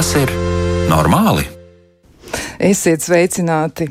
Tas ir normāli? Esiet sveicināti!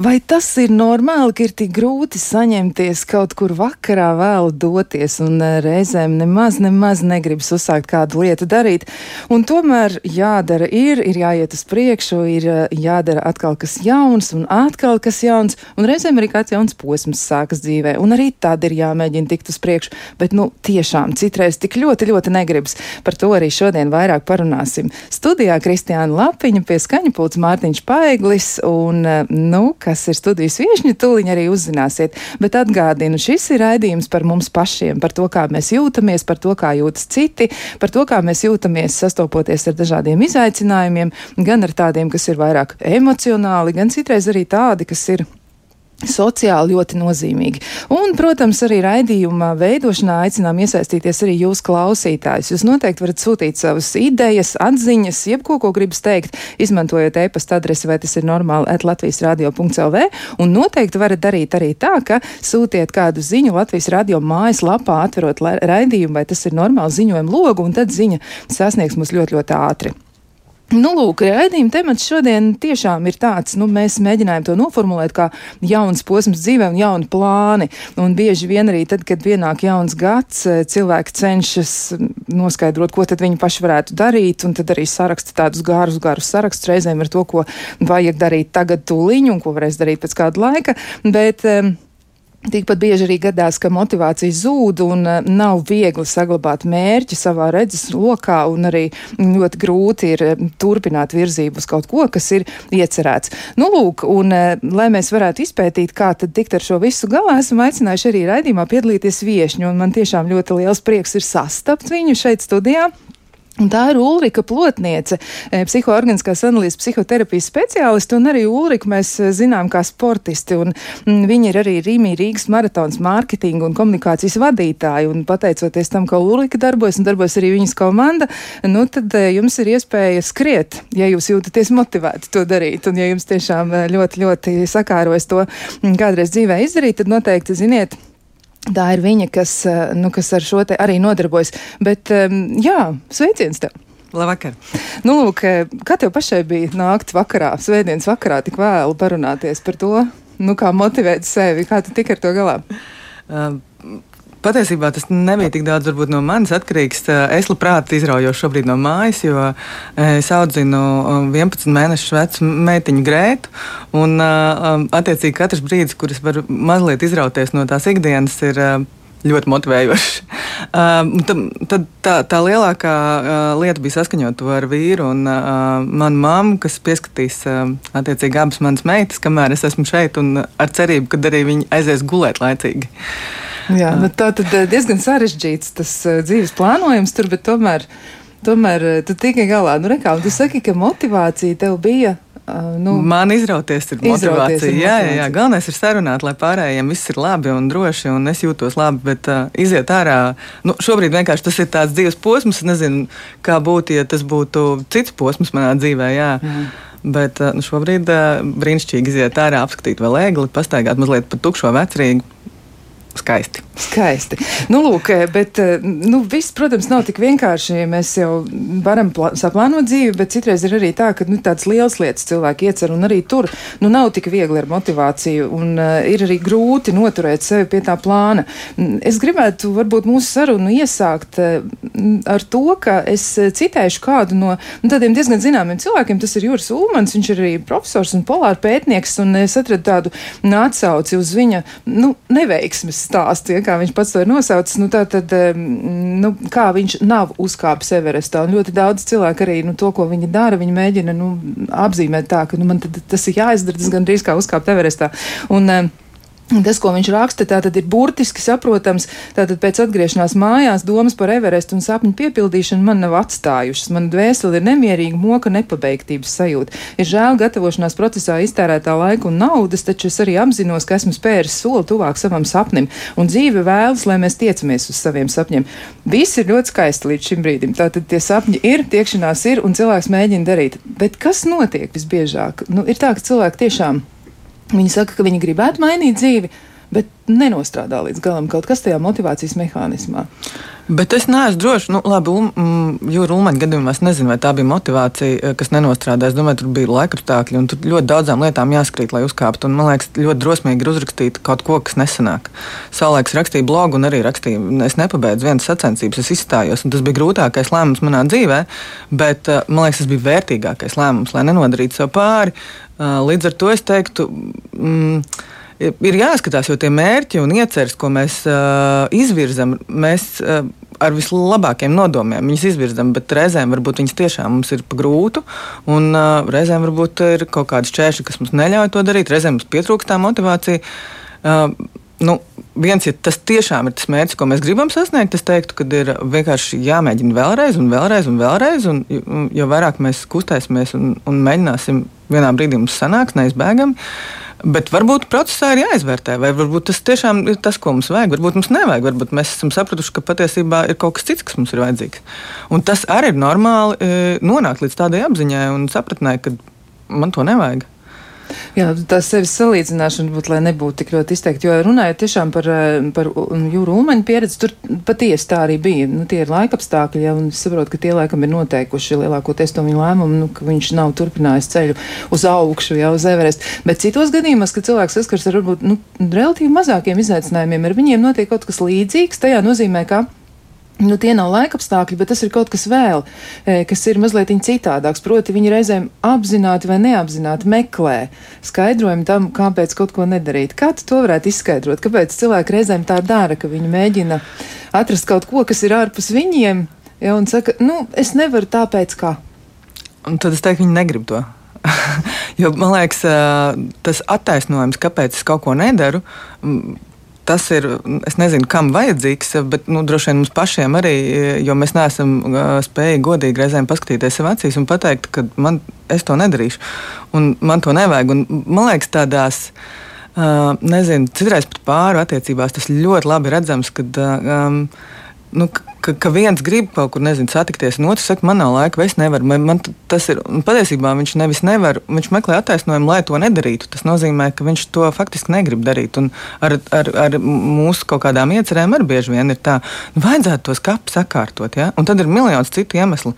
Vai tas ir normāli, ka ir tik grūti saņemties kaut kur vakarā vēl doties un eh, reizēm nemaz, nemaz negribas uzsākt kādu lietu darīt? Un tomēr jādara ir, ir jāiet uz priekšu, ir eh, jādara atkal kas jauns un atkal kas jauns, un reizēm arī kāds jauns posms sākas dzīvē, un arī tad ir jāmēģina tikt uz priekšu, bet nu tiešām citreiz tik ļoti, ļoti negribas. Par to arī šodien vairāk parunāsim. Studijā Kristiāna Lapiņa pie skaņa pults Mārtiņš Paeglis un, eh, nu, kas ir studijas viešņi, tūliņ arī uzzināsiet. Bet atgādinu, šis ir raidījums par mums pašiem, par to, kā mēs jūtamies, par to, kā jūtas citi, par to, kā mēs jūtamies sastopoties ar dažādiem izaicinājumiem, gan ar tādiem, kas ir vairāk emocionāli, gan citreiz arī tādi, kas ir sociāli ļoti nozīmīgi. Un, protams, arī raidījuma veidošanā aicinām iesaistīties arī jūs klausītājus. Jūs noteikti varat sūtīt savas idejas, atziņas, jebko, ko gribas teikt, izmantojot e-pasta adresi, vai tas ir normāli at Latvijas radio.lv. Un noteikti varat darīt arī tā, ka sūtiet kādu ziņu Latvijas radio mājas lapā, atverot raidījumu, vai tas ir normāli ziņojumu logu, un tad ziņa sasniegs mūs ļoti, ļoti ātri. Nu, lūk, raidījuma temats šodien tiešām ir tāds, nu, mēs mēģinājām to noformulēt kā jauns posms dzīvē un jauni plāni. Un bieži vien arī tad, kad pienāk jauns gads, eh, cilvēki cenšas noskaidrot, ko tad viņi paši varētu darīt, un tad arī saraksta tādus garus, garus sarakstus reizēm ar to, ko vajag darīt tagad tūliņu un ko varēs darīt pēc kāda laika. Bet, um, Tikpat bieži arī gadās, ka motivācija zūd un uh, nav viegli saglabāt mērķi savā redzes lokā, un arī ļoti grūti ir uh, turpināt virzību uz kaut ko, kas ir iecerēts. Nu, lūk, un uh, lai mēs varētu izpētīt, kā tad tikt ar šo visu galā, esam aicinājuši arī raidījumā piedalīties viešņu, un man tiešām ļoti liels prieks ir sastapt viņu šeit studijā. Un tā ir Ulrika Plotniece, e, psihoorganiskās analīzes psihoterapijas speciāliste, un arī Ulrika mēs e, zinām kā sportisti, un mm, viņa ir arī Rīmī Rīgas maratons mārketinga un komunikācijas vadītāja, un pateicoties tam, ka Ulrika darbojas un darbojas arī viņas komanda, nu tad e, jums ir iespēja skriet, ja jūs jūtaties motivēti to darīt, un ja jums tiešām ļoti, ļoti sakārojas to kādreiz dzīvē izdarīt, tad noteikti ziniet, Tā ir viņa, kas, eh, nu, kas ar šo te arī nodarbojas. Bet, jā, sveiciens tev! Labvakar! Nu, lūk, eh, kā tev pašai bija nākt vakarā, svētdienas vakarā, tik vēlu parunāties par to, nu, kā motivēt sevi, kā tu tik ar to galā? Uh, Patiesībā tas nebija tik daudz no manis atkarīgs. Es labprāt izraujos šobrīd no mājas, jo es audzinu 11 mēnešu vecu meitiņu Grētu. Un, attiecīgi, katrs brīdis, kur es varu mazliet izrauties no tās ikdienas, ir ļoti motivējošs. Uh, tad, tad tā, tā lielākā uh, lieta bija saskaņot to ar vīru un uh, manu mammu, kas pieskatīs uh, attiecīgi abas manas meitas, kamēr es esmu šeit, un ar cerību, ka arī viņi aizies gulēt laicīgi. Jā, nu, tā tad eh, diezgan sarežģīts tas uh, dzīves plānojums tur, bet tomēr, tomēr uh, tu tikai galā. Nu, rekā, tu saki, ka motivācija tev bija nu, Man izrauties ir motivācija. Ir jā, jā, jā, galvenais ir sarunāt, lai pārējiem viss ir labi un droši, un es jūtos labi. Bet uh, iziet ārā, nu, šobrīd vienkārši tas ir tāds dzīves posms. Es nezinu, kā būtu, ja tas būtu cits posms manā dzīvē. Jā. Jā. Bet nu, šobrīd brīnišķīgi iziet ārā, apskatīt vēl ēgli, pastaigāt mazliet pa tukšo vecrīgu Skaisti. Skaisti. Nu, lūk, bet nu, viss, protams, nav tik vienkārši. Mēs jau varam saplānot dzīvi, bet citreiz ir arī tā, ka nu, tādas lielas lietas cilvēki iecer, un arī tur nu, nav tik viegli ar motivāciju, un uh, ir arī grūti noturēt sevi pie tā plāna. Es gribētu varbūt mūsu sarunu iesākt uh, ar to, ka es citēšu kādu no nu, tādiem diezgan zināmiem cilvēkiem. Tas ir Juris Ulmans, viņš ir arī profesors un polāra pētnieks, un es atradu tādu atsauci uz viņa nu, neveiksmes stāsts, ja, kā viņš pats to ir nosaucis, nu, tā tad, nu, kā viņš nav uzkāpis Everestā. Un ļoti daudz cilvēku arī, nu, to, ko viņi dara, viņi mēģina, nu, apzīmēt tā, ka, nu, man tad, tas ir jāizdara, tas gandrīz kā uzkāpt Everestā. Un, Tas, ko viņš raksta, tātad ir burtiski saprotams. Tātad pēc atgriešanās mājās domas par Everestu un sapņu piepildīšanu man nav atstājušas. Mana dvēsele ir nemierīga, moka nepabeigtības sajūta. Ir žēl gatavošanās procesā iztērētā laika un naudas, taču es arī apzinos, ka esmu spēris soli tuvāk savam sapnim, un dzīve vēlas, lai mēs tiecamies uz saviem sapņiem. Viss ir ļoti skaisti līdz šim brīdim. Tātad tie sapņi ir, tiekšanās ir, un cilvēks mēģina darīt. Bet kas notiek visbiežāk? Nu, ir tā, ka cilvēki tiešām Viņi saka, ka viņi gribētu mainīt dzīvi, bet nenostrādā līdz galam kaut kas tajā motivācijas mehānismā. Bet es neesmu drošs. Nu, labi, um, Jūra Ulmaņa gadījumā es nezinu, vai tā bija motivācija, eh, kas nenostrādāja. Es domāju, tur bija laikapstākļi, un tur ļoti daudzām lietām jāskrīt, lai uzkāptu. Un, man liekas, ļoti drosmīgi ir uzrakstīt kaut ko, kas nesanāk. Savulaiks rakstīju blogu un arī rakstīju. Es nepabeidzu vienas sacensības, es izstājos, tas bija grūtākais lēmums manā dzīvē, bet eh, man liekas, tas bija vērtīgākais lēmums, lai nenodarītu sev pāri. Līdz ar to es teiktu. Mm, ir jāskatās, jo tie mērķi un ieceres, ko mēs uh, izvirzam, mēs uh, ar vislabākiem nodomiem viņas izvirzam, bet reizēm varbūt viņas tiešām mums ir pa grūtu, un uh, reizēm varbūt ir kaut kādi šķēršļi, kas mums neļauj to darīt, reizēm mums pietrūkst tā motivācija. Uh, nu, viens, ja tas tiešām ir tas mērķis, ko mēs gribam sasniegt, es teiktu, ka ir vienkārši jāmēģina vēlreiz, un vēlreiz, un vēlreiz. Un, jo vairāk mēs kustēsimies un, un mēģināsim, vienā brīdī mums sanāks neizbēgami. Bet varbūt procesā ir jāizvērtē, vai varbūt tas tiešām ir tas, ko mums vajag. Varbūt mums nevajag, varbūt mēs esam sapratuši, ka patiesībā ir kaut kas cits, kas mums ir vajadzīgs. Un tas arī ir normāli e, nonākt līdz tādai apziņai un sapratnē, ka man to nevajag. Jā, tā sevis salīdzināšana būtu, lai nebūtu tik ļoti izteikti, jo runājot tiešām par, eh, par jūru ulmaņu pieredzi, tur patiesi tā arī bija. Nu, tie ir laikapstākļi, ja, un es saprotu, ka tie laikam ir noteikuši lielākoties to viņa lēmumu, nu, ka viņš nav turpinājis ceļu uz augšu, jau uz Everest. Bet citos gadījumos, kad cilvēks saskars ar varbūt nu, relatīvi mazākiem izaicinājumiem, ar viņiem notiek kaut kas līdzīgs, tajā nozīmē, ka Nu, tie nav laikapstākļi, bet tas ir kaut kas vēl, e, kas ir mazliet citādāks. Proti, viņi reizēm apzināti vai neapzināti meklē skaidrojumu tam, kāpēc kaut ko nedarīt. Kā tu to varētu izskaidrot? Kāpēc cilvēki reizēm tā dara, ka viņi mēģina atrast kaut ko, kas ir ārpus viņiem, ja, un saka, nu, es nevaru tāpēc, kā. Un tad es teiktu, viņi negrib to. jo man liekas, tas attaisnojums, kāpēc es kaut ko nedaru tas ir, es nezinu, kam vajadzīgs, bet nu, droši vien mums pašiem arī, jo mēs neesam spējīgi godīgi reizēm paskatīties sev acīs un pateikt, ka man, es to nedarīšu, un man to nevajag. Un, man liekas, tādās. Uh, nezinu, citreiz pat pāri attiecībās tas ļoti labi redzams, kad um, nu, ka, ka viens grib kaut kur nezinu, satikties, un otrs saka, man nav laika, es nevaru. Man, man tas ir patiesībā viņš nevis nevar, viņš meklē attaisnojumu, lai to nedarītu. Tas nozīmē, ka viņš to faktiski negrib darīt. Un ar, ar, ar mūsu kaut kādām iecerēm arī bieži vien ir tā, nu, vajadzētu tos kapus sakārtot, ja? un tad ir miljons citu iemeslu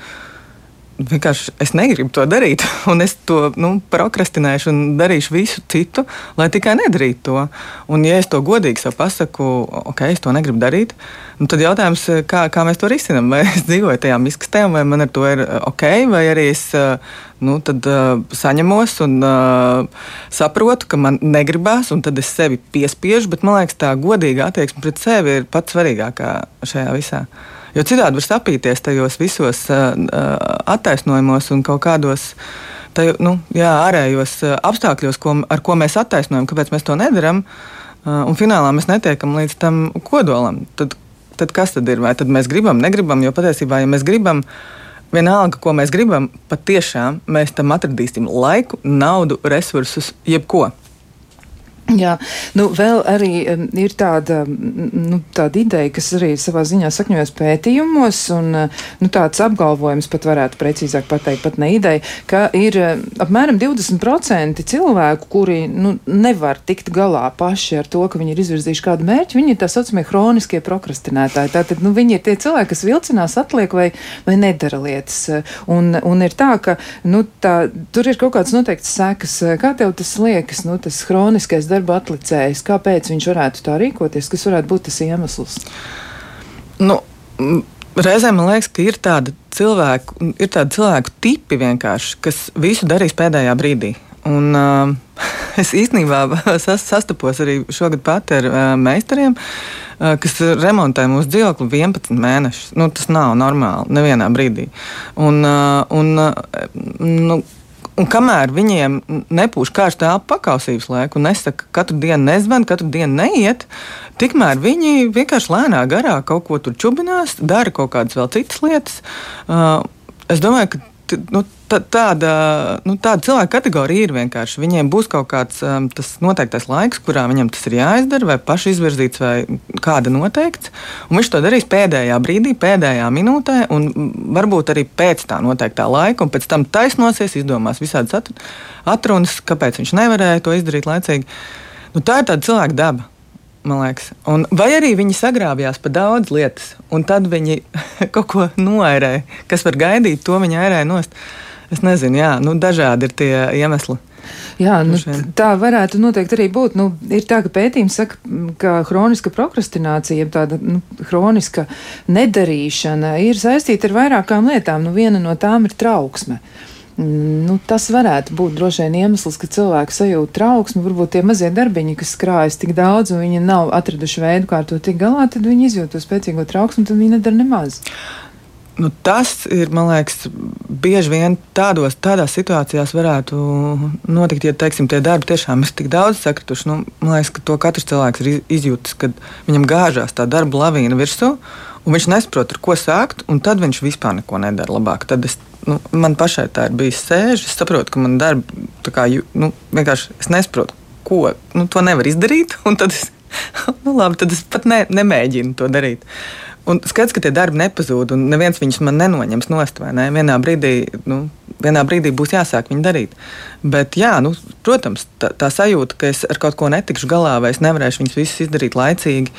vienkārši es negribu to darīt, un es to nu, prokrastinēšu un darīšu visu citu, lai tikai nedarītu to. Un, ja es to godīgi sev pasaku, ok, es to negribu darīt, nu, tad jautājums, kā, kā mēs to risinām? Vai es dzīvoju tajā miskastē, vai man ar to ir eh, ok, vai arī es eh, nu, tad, uh, saņemos un uh, saprotu, ka man negribās, un tad es sevi piespiežu, bet man liekas, tā godīga attieksme pret sevi ir pats svarīgākā šajā visā. Jo citādi var sapīties tajos visos attaisnojumos un kaut kādos taj, nu, jā, ārējos apstākļos, ko, ar ko mēs attaisnojam, kāpēc mēs to nedaram. Un finālā mēs netiekam līdz tam kodolam. Tad, tad kas tad ir? Vai tad mēs gribam, negribam? Jo patiesībā, ja mēs gribam, vienalga, ko mēs gribam, patiešām mēs tam atradīsim laiku, naudu, resursus, jebko. Jā, nu vēl arī um, ir tāda, nu, tāda ideja, kas arī savā ziņā sakņojas pētījumos, un nu, tāds apgalvojums pat varētu precīzāk pateikt, pat ne ideja, ka ir apmēram 20% cilvēku, kuri nu, nevar tikt galā paši ar to, ka viņi ir izvirzījuši kādu mērķi, viņi ir tā saucamie hroniskie prokrastinātāji. Tātad nu, viņi ir tie cilvēki, kas vilcinās, atliek vai, vai nedara lietas. Un, un ir tā, ka nu, tā, tur ir kaut kāds noteikts sekas. Kā tev tas liekas, nu, tas hroniskais? Darba atlicējs, kāpēc viņš varētu tā rīkoties, kas varētu būt tas iemesls? Nu, Reizēm man liekas, ka ir tādi cilvēku, ir tādi cilvēku tipi vienkārši, kas visu darīs pēdējā brīdī. Un, uh, es īstenībā sas, sastapos arī šogad pat ar uh, meistariem, uh, kas remontē mūsu dzīvokli 11 mēnešus. Nu, tas nav normāli nevienā brīdī. Un, uh, un, uh, nu, Un kamēr viņiem nepūš kārstā elpa pakausības laiku nesaka, katru dienu nezvan, katru dienu neiet, tikmēr viņi vienkārši lēnā garā kaut ko tur čubinās, dara kaut kādas vēl citas lietas. Uh, es domāju, ka nu, tāda, nu, tāda cilvēka kategorija ir vienkārši. Viņiem būs kaut kāds um, noteiktais laiks, kurā viņam tas ir jāizdara, vai paši izvirzīts, vai kāda noteikts. Un viņš to darīs pēdējā brīdī, pēdējā minūtē, un varbūt arī pēc tā noteiktā laika, un pēc tam taisnosies, izdomās visādas atrunas, kāpēc viņš nevarēja to izdarīt laicīgi. Nu, tā ir tāda cilvēka daba. Man liekas. Un, vai arī viņi sagrābjās pa daudz lietas, un tad viņi kaut ko noērēja, kas var gaidīt, to viņi ērēja nost. Es nezinu, jā, nu, dažādi ir tie iemesli. Jā, nu, tā varētu noteikti arī būt. Nu, ir tā, ka pētījums saka, ka hroniska prokrastinācija, tāda nu, hroniska nedarīšana ir saistīta ar vairākām lietām. Nu, viena no tām ir trauksme. Nu, tas varētu būt droši vien iemesls, ka cilvēki sajūt trauksmi. Varbūt tie mazie darbiņi, kas krājas tik daudz, un viņi nav atraduši veidu, kā ar to tikt galā, tad viņi izjūt to spēcīgo trauksmi, tad viņi nedara nemaz. Nu, tas ir, man liekas, bieži vien tādos, tādās situācijās varētu notikt, ja teiksim, tie darbi tiešām ir tik daudz sakrituši. Nu, man liekas, ka to katrs cilvēks ir izjūtis, kad viņam gāžās tā darba lavīna virsū, un viņš nesaprot, ar ko sākt, un tad viņš vispār neko nedara labāk. Tad es, nu, man pašai tā ir bijis sēž, es saprotu, ka man darba kā, nu, vienkārši es nesaprotu, ko nu, to nevar izdarīt, tad es, nu, labi, tad es pat ne, nemēģinu to darīt. Un skaidrs, ka tie darbi nepazūd, un neviens viņus man nenoņems nost. Ne? Vienā, brīdī, nu, vienā brīdī būs jāsāk viņu darīt. Bet, jā, nu, protams, tā, tā sajūta, ka es ar kaut ko netikšu galā, vai es nevarēšu viņus visus izdarīt laicīgi,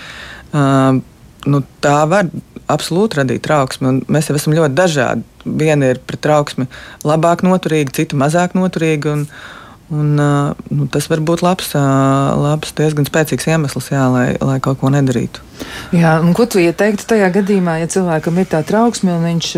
uh, nu, tā var absolūti radīt trauksmi. Mēs jau esam ļoti dažādi. Viena ir pret trauksmi labāk noturīga, cita mazāk noturīga. Un, Un, nu, tas var būt labs, labs, diezgan spēcīgs iemesls, jā, lai, lai kaut ko nedarītu. Jā, ko tu ieteiktu tajā gadījumā, ja cilvēkam ir tā trauksme un viņš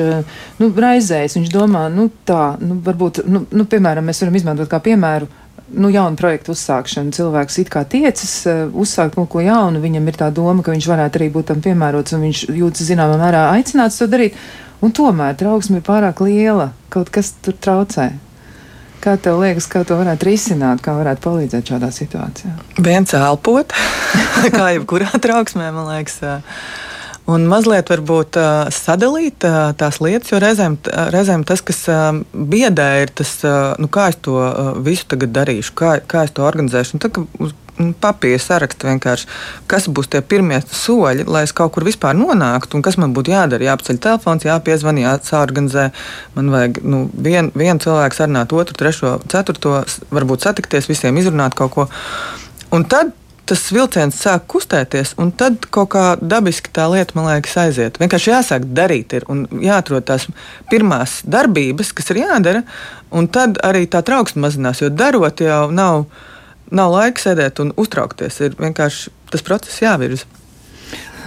nu, raizējas, viņš domā, nu tā, nu, varbūt, nu, nu, piemēram, mēs varam izmantot kā piemēru. Nu, jaunu projektu uzsākšanu. Cilvēks it kā tiecas uh, uzsākt kaut ko jaunu, viņam ir tā doma, ka viņš varētu arī būt tam piemērots, un viņš jūtas zināmā mērā aicināts to darīt. Un tomēr trauksme ir pārāk liela, kaut kas tur traucē. Kā tev liekas, kā to varētu risināt, kā varētu palīdzēt šādā situācijā? Viens elpot, kā jebkurā trauksmē, man liekas. Un mazliet varbūt sadalīt tās lietas, jo reizēm, reizēm tas, kas biedē, ir tas, nu, kā es to visu tagad darīšu, kā, kā es to organizēšu. Un tad, uz Nu, papīra sarakstu vienkārši, kas būs tie pirmie soļi, lai es kaut kur vispār nonāktu, un kas man būtu jādara. Jāapceļ telefons, jāpiezvan, jāorganizē. Man vajag nu, vienu vien cilvēku sarunāt, otru, trešo, ceturto, varbūt satikties, visiem izrunāt kaut ko. Un tad tas vilciens sāk kustēties, un tad kaut kā dabiski tā lieta, man liekas, aiziet. Vienkārši jāsāk darīt, ir, un jāatrod tās pirmās darbības, kas ir jādara, un tad arī tā trauksme mazinās, jo darot jau nav nav laika sēdēt un uztraukties. Ir vienkārši tas process jāvirza.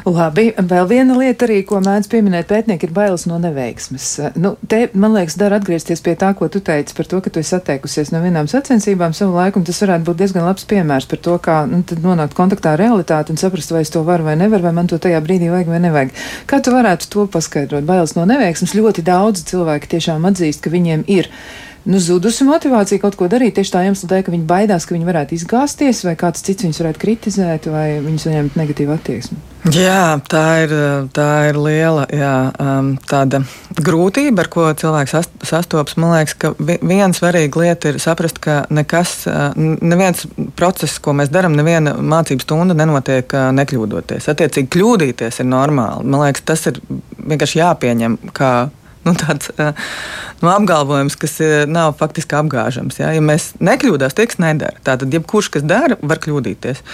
Labi, vēl viena lieta arī, ko mēdz pieminēt pētnieki, ir bailes no neveiksmes. Nu, te, man liekas, dara atgriezties pie tā, ko tu teici par to, ka tu esi atteikusies no vienām sacensībām savu laiku, un tas varētu būt diezgan labs piemērs par to, kā nu, nonākt kontaktā ar realitāti un saprast, vai es to varu vai nevaru, vai man to tajā brīdī vajag vai nevajag. Kā tu varētu to paskaidrot? Bailes no neveiksmes ļoti daudz cilvēki tiešām atzīst, ka viņiem ir nu, zudusi motivācija kaut ko darīt tieši tā iemesla dēļ, ka viņi baidās, ka viņi varētu izgāzties, vai kāds cits viņus varētu kritizēt, vai viņus saņemt negatīvu attieksmi. Jā, tā ir, tā ir liela jā, um, grūtība, ar ko cilvēks sastopas. Man liekas, ka viena svarīga lieta ir saprast, ka nekas, uh, neviens process, ko mēs darām, neviena mācību stunda nenotiek uh, nekļūdoties. Attiecīgi, kļūdīties ir normāli. Man liekas, tas ir vienkārši jāpieņem kā nu, tāds nu, apgalvojums, kas nav faktiski apgāžams. Ja, ja mēs nekļūdās, tie, kas nedara, tad jebkurš, kas dara, var kļūdīties.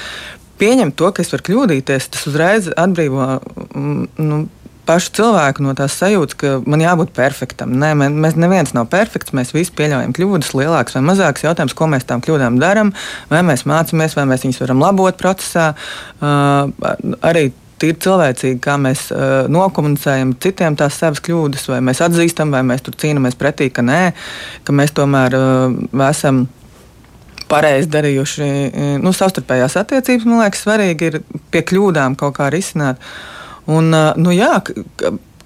Pieņemt to, ka es varu kļūdīties, tas uzreiz atbrīvo. Mm, nu, pašu cilvēku no tās sajūtas, ka man jābūt perfektam. Nē, mēs neviens nav perfekts. Mēs visi pieļaujam kļūdas, lielākas vai mazākas. Jautājums, ko mēs tām kļūdām darām, vai mēs mācāmies, vai mēs viņus varam labot procesā. Uh, arī tīri cilvēcīgi, kā mēs uh, nokomunicējam citiem tās savas kļūdas, vai mēs atzīstam, vai mēs tur cīnāmies pretī, ka nē, ka mēs tomēr uh, esam pareizi darījuši. Nu, savstarpējās attiecības, man liekas, svarīgi ir pie kļūdām kaut kā risināt. Un, nu, jā,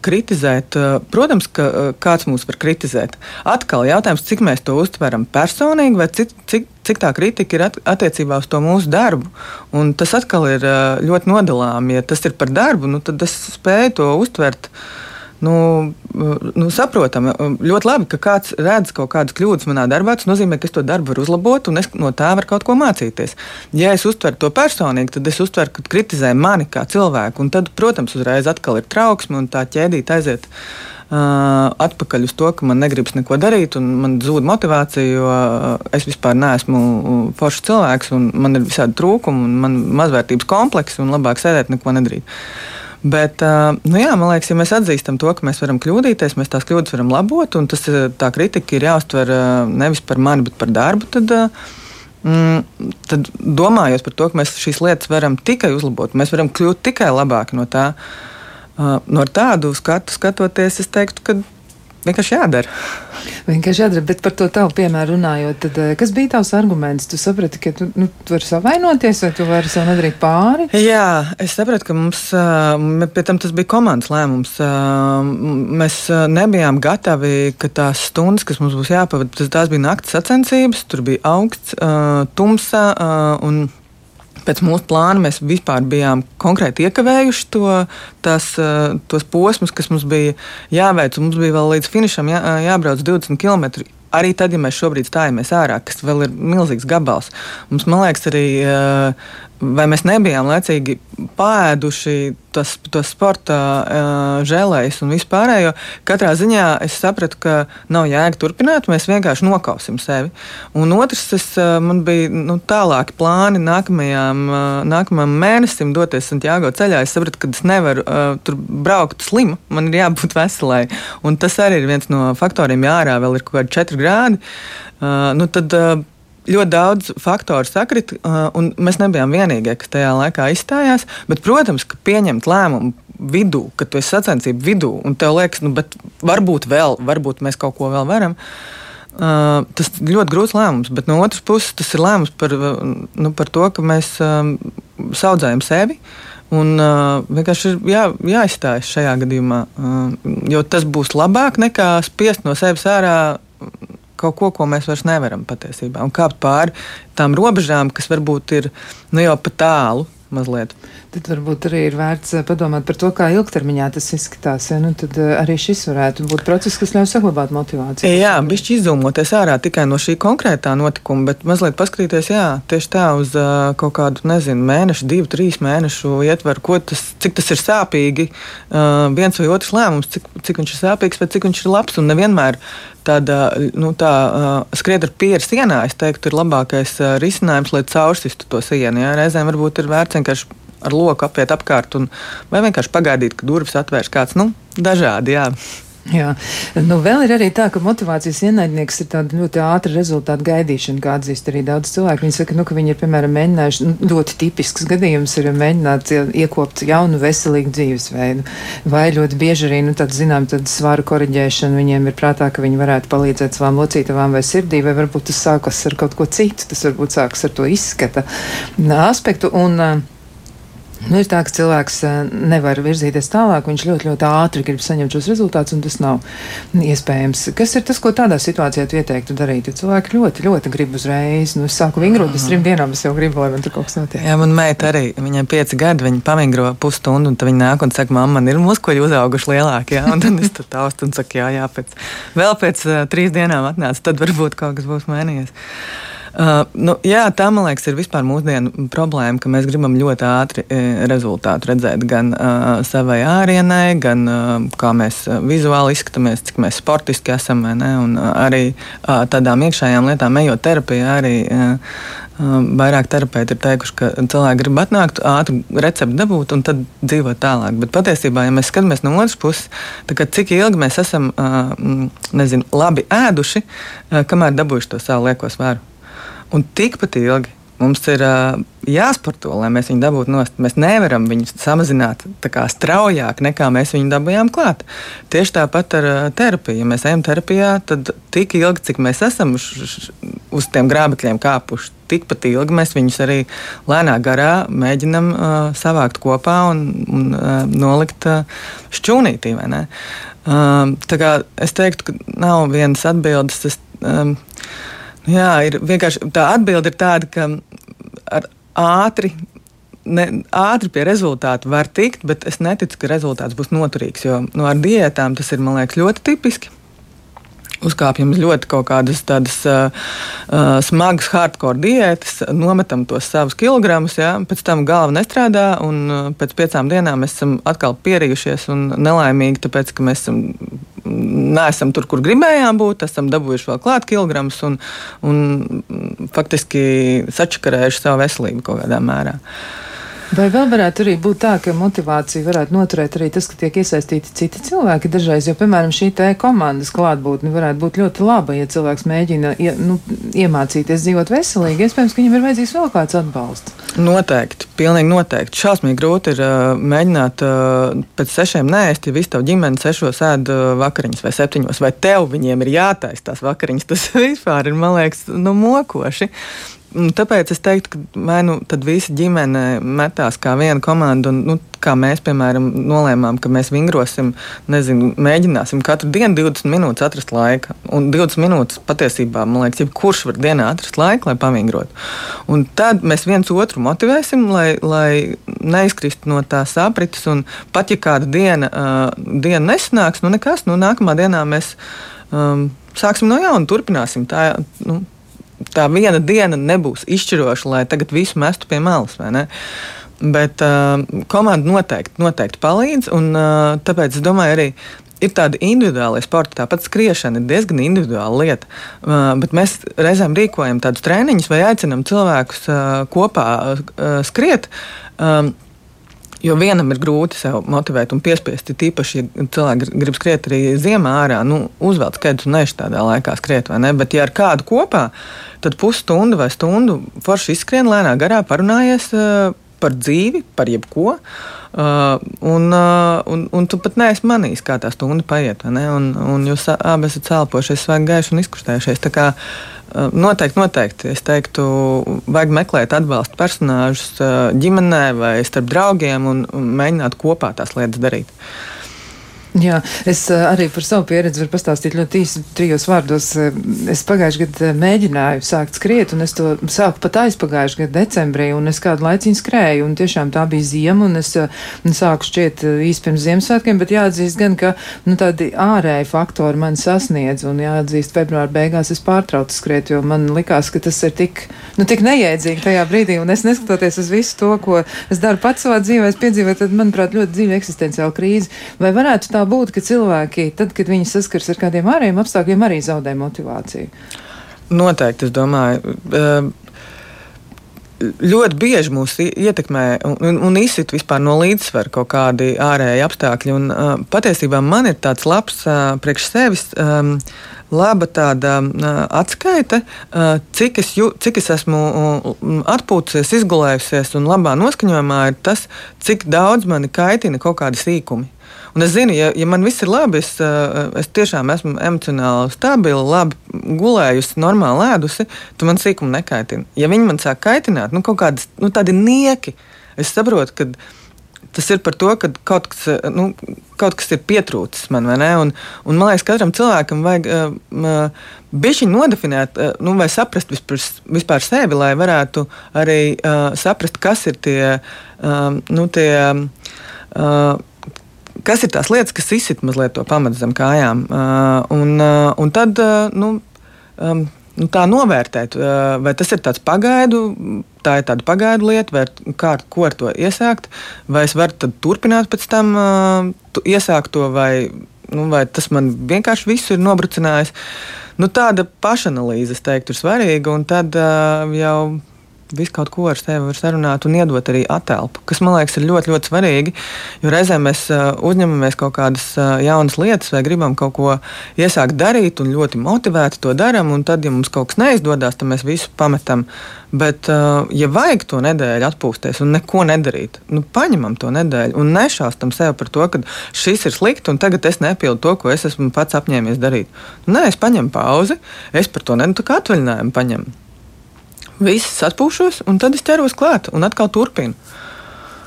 kritizēt. Protams, ka kāds mūs var kritizēt. Atkal jautājums, cik mēs to uztveram personīgi, vai cik, cik cik tā kritika ir at, attiecībā uz to mūsu darbu. Un tas atkal ir ļoti nodalām. Ja tas ir par darbu, nu, tad es spēju to uztvert. Nu, nu, saprotam, ļoti labi, ka kāds redz kaut kādas kļūdas manā darbā. Tas nozīmē, ka es to darbu varu uzlabot, un es no tā varu kaut ko mācīties. Ja es uztveru to personīgi, tad es uztveru, ka kritizē mani kā cilvēku, tad, protams, uzreiz atkal ir trauksme, un tā ķēdīte aiziet atpakaļ uz to, ka man negribas neko darīt, un man zūd motivācija, jo es vispār neesmu foršs cilvēks, un man ir visādi trūkumi, un man mazvērtības komplekss, un labāk sēdēt, neko nedarīt. Bet, nu jā, man liekas, ja mēs atzīstam to, ka mēs varam kļūdīties, mēs tās kļūdas varam labot, un tas, tā kritika ir jāuztver nevis par mani, bet par darbu, tad, mm, tad domājot par to, ka mēs šīs lietas varam tikai uzlabot, mēs varam kļūt tikai labāki no tā. No tādu skatu skatoties, es teiktu, ka vienkārši jādara. Vienkārši jādara, bet par to tavu piemēru runājot, tad eh, kas bija tavs arguments? Tu saprati, ka tu, nu, tu vari savainoties vai tu vari sev nedarīt pāri? Jā, es sapratu, ka mums, pie tam tas bija komandas lēmums. Mēs nebijām gatavi, ka tās stundas, kas mums būs jāpavada, tās bija naktas sacensības, tur bija augsts, tumsa un pēc mūsu plāna mēs vispār bijām konkrēti iekavējuši to, tas, eh, tos posmus, kas mums bija jāveic. Mums bija vēl līdz finišam jā, jābrauc 20 km. Arī tad, ja mēs šobrīd stājamies ārā, kas vēl ir milzīgs gabals, mums, man liekas, arī uh, vai mēs nebijām laicīgi pāēduši tos, tos sporta uh, žēlējus un vispārējo. Katrā ziņā es sapratu, ka nav jēga turpināt, mēs vienkārši nokausim sevi. Un otrs, es, uh, man bija nu, tālāki plāni nākamajām, uh, nākamajam mēnesim doties Santiago ceļā. Es sapratu, ka es nevaru uh, tur braukt slimu, man ir jābūt veselai. Un tas arī ir viens no faktoriem, ja ārā vēl ir kaut kādi 4 grādi. Uh, nu tad, uh, ļoti daudz faktoru sakrit, un mēs nebijām vienīgie, kas tajā laikā izstājās. Bet, protams, ka pieņemt lēmumu vidū, kad tu esi sacensību vidū, un tev liekas, nu, varbūt vēl, varbūt mēs kaut ko vēl varam. Uh, tas ir ļoti grūts lēmums, bet no otras puses tas ir lēmums par, nu, par to, ka mēs uh, saudzējam sevi. Un uh, vienkārši ir jā, jāizstājas šajā gadījumā, uh, jo tas būs labāk nekā spiest no sevis ārā kaut ko, ko mēs vairs nevaram patiesībā, un kāpt pāri tām robežām, kas varbūt ir nu, jau pa tālu. Mazliet. Tad varbūt arī ir vērts eh, padomāt par to, kā ilgtermiņā tas izskatās. Ja? Nu, tad eh, arī šis varētu būt process, kas ļauj saglabāt motivāciju. Jā, bišķi izzūmoties ārā tikai no šī konkrētā notikuma, bet mazliet paskatīties, jā, tieši tā uz uh, kaut kādu, nezinu, mēnešu, divu, trīs mēnešu ietvaru, tas, cik tas ir sāpīgi, uh, viens vai otrs lēmums, cik, cik viņš ir sāpīgs, bet cik viņš ir labs un nevienmēr tāda nu, tā, skriet ar pieru sienā, es teiktu, ir labākais risinājums, lai caursistu to sienu. Ja? Reizēm varbūt ir vērts vienkārši ar loku apiet apkārt, un, vai vienkārši pagaidīt, ka durvis atvērs kāds nu, dažādi. Jā. Jā, nu vēl ir arī tā, ka motivācijas ienaidnieks ir tāda ļoti ātra rezultātu gaidīšana, kā atzīst arī daudz cilvēku. Viņi saka, nu, ka viņi ir, piemēram, mēģinājuši, nu, ļoti tipisks gadījums ir mēģināt iekopt jaunu veselīgu dzīvesveidu. Vai ļoti bieži arī, nu, tāda, zinām, tāda svāra koriģēšana viņiem ir prātā, ka viņi varētu palīdzēt savām locītavām vai sirdī, vai varbūt tas sākas ar kaut ko citu, tas varbūt sākas ar to izskata aspektu. Un, uh, Nu, ir tā, ka cilvēks eh, nevar virzīties tālāk, viņš ļoti, ļoti ātri grib saņemt šos rezultātus, un tas nav iespējams. Kas ir tas, ko tādā situācijā ieteiktu darīt? Ja cilvēki ļoti, ļoti grib uzreiz, nu, es sāku vingrot, bez trim dienām es jau gribu, lai man tur kaut kas notiek. Jā, man meita arī, viņai pieci gadi, viņa pamingro pusstundu, un tad viņa nāk un saka, mamma, man ir muskuļi uzauguši lielāki, jā, un tad es tur taustu un saku, jā, jā, pēc, vēl pēc uh, trīs dienām atnāca, tad varbūt kaut kas būs mainījies. Uh, nu, jā, tā man liekas, ir vispār mūsdienu problēma, ka mēs gribam ļoti ātri e, rezultātu redzēt gan uh, savai ārienai, gan uh, kā mēs vizuāli izskatāmies, cik mēs sportiski esam. Ne, un, uh, arī uh, tādām iekšējām lietām, ejot terapijā, arī uh, Vairāk terapeiti ir teikuši, ka cilvēki grib atnākt, ātri recepti dabūt un tad dzīvot tālāk. Bet patiesībā, ja mēs skatāmies no otras puses, tad cik ilgi mēs esam nezinu, labi ēduši, kamēr dabūjuši to savu lieko svaru. Un tikpat ilgi mums ir uh, jāsporto, lai mēs viņu dabūtu nost. Mēs nevaram viņu samazināt kā, straujāk, nekā mēs viņu dabūjām klāt. Tieši tāpat ar uh, terapiju. Ja mēs ejam terapijā, tad tik ilgi, cik mēs esam uz tiem grābekļiem kāpuši, tikpat ilgi mēs viņus arī lēnā garā mēģinam uh, savākt kopā un, un uh, nolikt uh, šķūnītī. Uh, es teiktu, ka nav vienas atbildes. Tas, um, Jā, ir vienkārši tā atbilde ir tāda, ka ātri. Ne, ātri pie rezultātu var tikt, bet es neticu, ka rezultāts būs noturīgs. Jo nu, ar diētām tas ir liekas, ļoti tipiski uzkāpjam uz ļoti kaut kādas tādas uh, uh, smagas, hardcore diētas, nometam tos savus kilogramus, ja, pēc tam galva nestrādā, un uh, pēc piecām dienām mēs esam atkal pierījušies un nelaimīgi, tāpēc ka mēs esam neesam tur, kur gribējām būt, esam dabūjuši vēl klāt kilogramus un, un faktiski sačakarējuši savu veselību kaut kādā mērā. Vai vēl varētu arī būt tā, ka motivācija varētu noturēt arī tas, ka tiek iesaistīti citi cilvēki dažreiz, jo, piemēram, šī te komandas klātbūtne varētu būt ļoti laba, ja cilvēks mēģina ie, nu, iemācīties dzīvot veselīgi. Iespējams, ka viņam ir vajadzīgs vēl kāds atbalsts. Noteikti, pilnīgi noteikti. Šausmīgi grūti ir uh, mēģināt uh, pēc sešiem nēst, ja visu tavu ģimeni sešos ēd uh, vakariņas vai septiņos, vai tev viņiem ir jātaisa tās vakariņas. Tas vispār ir, man liekas, nu, mokoši. Tāpēc es teiktu, ka vai nu visa ģimene metās kā viena komanda, un nu, kā mēs, piemēram, nolēmām, ka mēs vingrosim, nezinu, mēģināsim katru dienu 20 minūtes atrast laika. Un 20 minūtes patiesībā, man liekas, jebkurš var dienā atrast laiku, lai pavingrotu. Un tad mēs viens otru motivēsim, lai, lai neizkristu no tās aprites. Un pat ja kāda diena, uh, diena nesanāks, nu nekas, nu nākamā dienā mēs um, sāksim no jauna, turpināsim. Tā, nu, tā viena diena nebūs izšķiroša, lai tagad visu mestu pie malas. Bet uh, komanda noteikti, noteikti palīdz, un uh, tāpēc es domāju, arī ir tāda individuāla sporta, tāpat skriešana ir diezgan individuāla lieta. Uh, bet mēs reizēm rīkojam tādus treniņus vai aicinām cilvēkus uh, kopā uh, skriet. Um, Jo vienam ir grūti sev motivēt un piespiest, tīpaši, ja cilvēki grib skriet arī ziemā ārā, nu, uzvelk skaidrs un neši tādā laikā skriet, vai ne? Bet, ja ar kādu kopā, tad pusstundu vai stundu forši izskrien lēnā garā, parunājies uh, par dzīvi, par jebko. Uh, un, uh, un, un tu pat neesi manījis, kā tā stunda paiet. Un, un jūs abi esat cēlojušies, svaigi gaiši un izkustējušies. Tā kā uh, Noteikti, noteikti. Es teiktu, vajag meklēt atbalsta personāžus ģimenē vai starp draugiem un, mēģināt kopā tās lietas darīt. Jā, es eh, arī par savu pieredzi varu pastāstīt ļoti īsi trijos vārdos. Eh, es pagājušajā gadā eh, mēģināju sākt skriet, un es to sāku pat aizpagājušajā gadā decembrī, un es kādu laiciņu skrēju, un tiešām tā bija ziema, un es sāku šķiet īsti pirms Ziemassvētkiem, bet jāatzīst gan, ka nu, tādi ārēji faktori man sasniedz, un jāatzīst, februāra beigās es pārtraucu skriet, jo man likās, ka tas ir tik, nu, tik neiedzīgi tajā brīdī, un es neskatoties uz visu to, ko es daru pats savā dzīvē, es piedzīvoju, tad, manuprāt, ļoti dzīve eksistenciāla krīze. Vai varētu tā būt, ka cilvēki, tad, kad viņi saskars ar kādiem ārējiem apstākļiem, arī zaudē motivāciju? Noteikti, es domāju. Uh, ļoti bieži mūs ietekmē un, un izsit vispār no līdzsvara kaut kādi ārēji apstākļi. Un, uh, patiesībā man ir tāds labs uh, priekš sevis. Um, laba tāda uh, atskaite, uh, cik, es jū, cik es esmu uh, atpūtusies, izgulējusies un labā noskaņojumā, ir tas, cik daudz mani kaitina kaut kādi sīkumi. Un es zinu, ja, ja man viss ir labi, es, eh, es tiešām esmu emocionāli stabila, labi gulējusi, normāli ēdusi, tad man sīkumi nekaitina. Ja viņi man sāk kaitināt, nu, kaut kādi nu, nieki, es saprotu, ka tas ir par to, ka kaut kas, eh, nu, kaut kas ir pietrūcis man, vai ne? Un, un man liekas, katram cilvēkam vajag uh, bišķiņu nodefinēt, uh, nu, vai saprast vispār, vispār sevi, lai varētu arī uh, saprast, kas ir tie, uh, nu, tie uh, kas ir tās lietas, kas izsit mazliet to pamatu zem kājām. Uh, un, uh, un tad uh, nu, um, nu, tā novērtēt, vai tas ir tāds pagaidu, tā ir tāda pagaidu lieta, vai kā, ko ar to iesākt, vai es varu turpināt pēc tam iesākt to, vai, nu, vai tas man vienkārši visu ir nobrucinājis. Nu, tāda pašanalīze, es teiktu, ir svarīga, un tad jau visu kaut ko ar sevi var sarunāt un iedot arī attēlu, kas man liekas ir ļoti, ļoti svarīgi. Jo reizēm mēs uh, uzņemamies kaut kādas uh, jaunas lietas vai gribam kaut ko iesākt darīt un ļoti motivēti to darām, un tad, ja mums kaut kas neizdodas, tad mēs visu pametam. Bet, uh, ja vajag to nedēļu atpūsties un neko nedarīt, nu, paņemam to nedēļu un nešaustam sev par to, ka šis ir slikti un tagad es nepildu to, ko es esmu pats apņēmies darīt. Nē, es paņemu pauzi, es par to nedaudz atvaļinājumu paņemu viss atpūšos, un tad es ķeros klāt un atkal turpinu.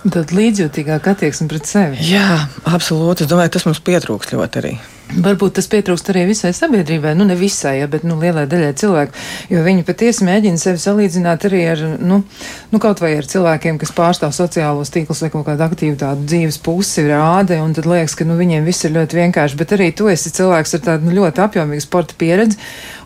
Tad līdzjūtīgāk attieksme pret sevi. Jā, absolūti. Es domāju, tas mums pietrūks ļoti arī. Varbūt tas pietrūkst arī visai sabiedrībai, nu ne visai, ja, bet nu, lielai daļai cilvēku, jo viņi patiesi mēģina sevi salīdzināt arī ar, nu, nu kaut vai ar cilvēkiem, kas pārstāv sociālos tīklus vai kaut kādu aktīvu tādu dzīves pusi rāda, un tad liekas, ka nu, viņiem viss ir ļoti vienkārši, bet arī tu esi cilvēks ar tādu nu, ļoti apjomīgu sporta pieredzi,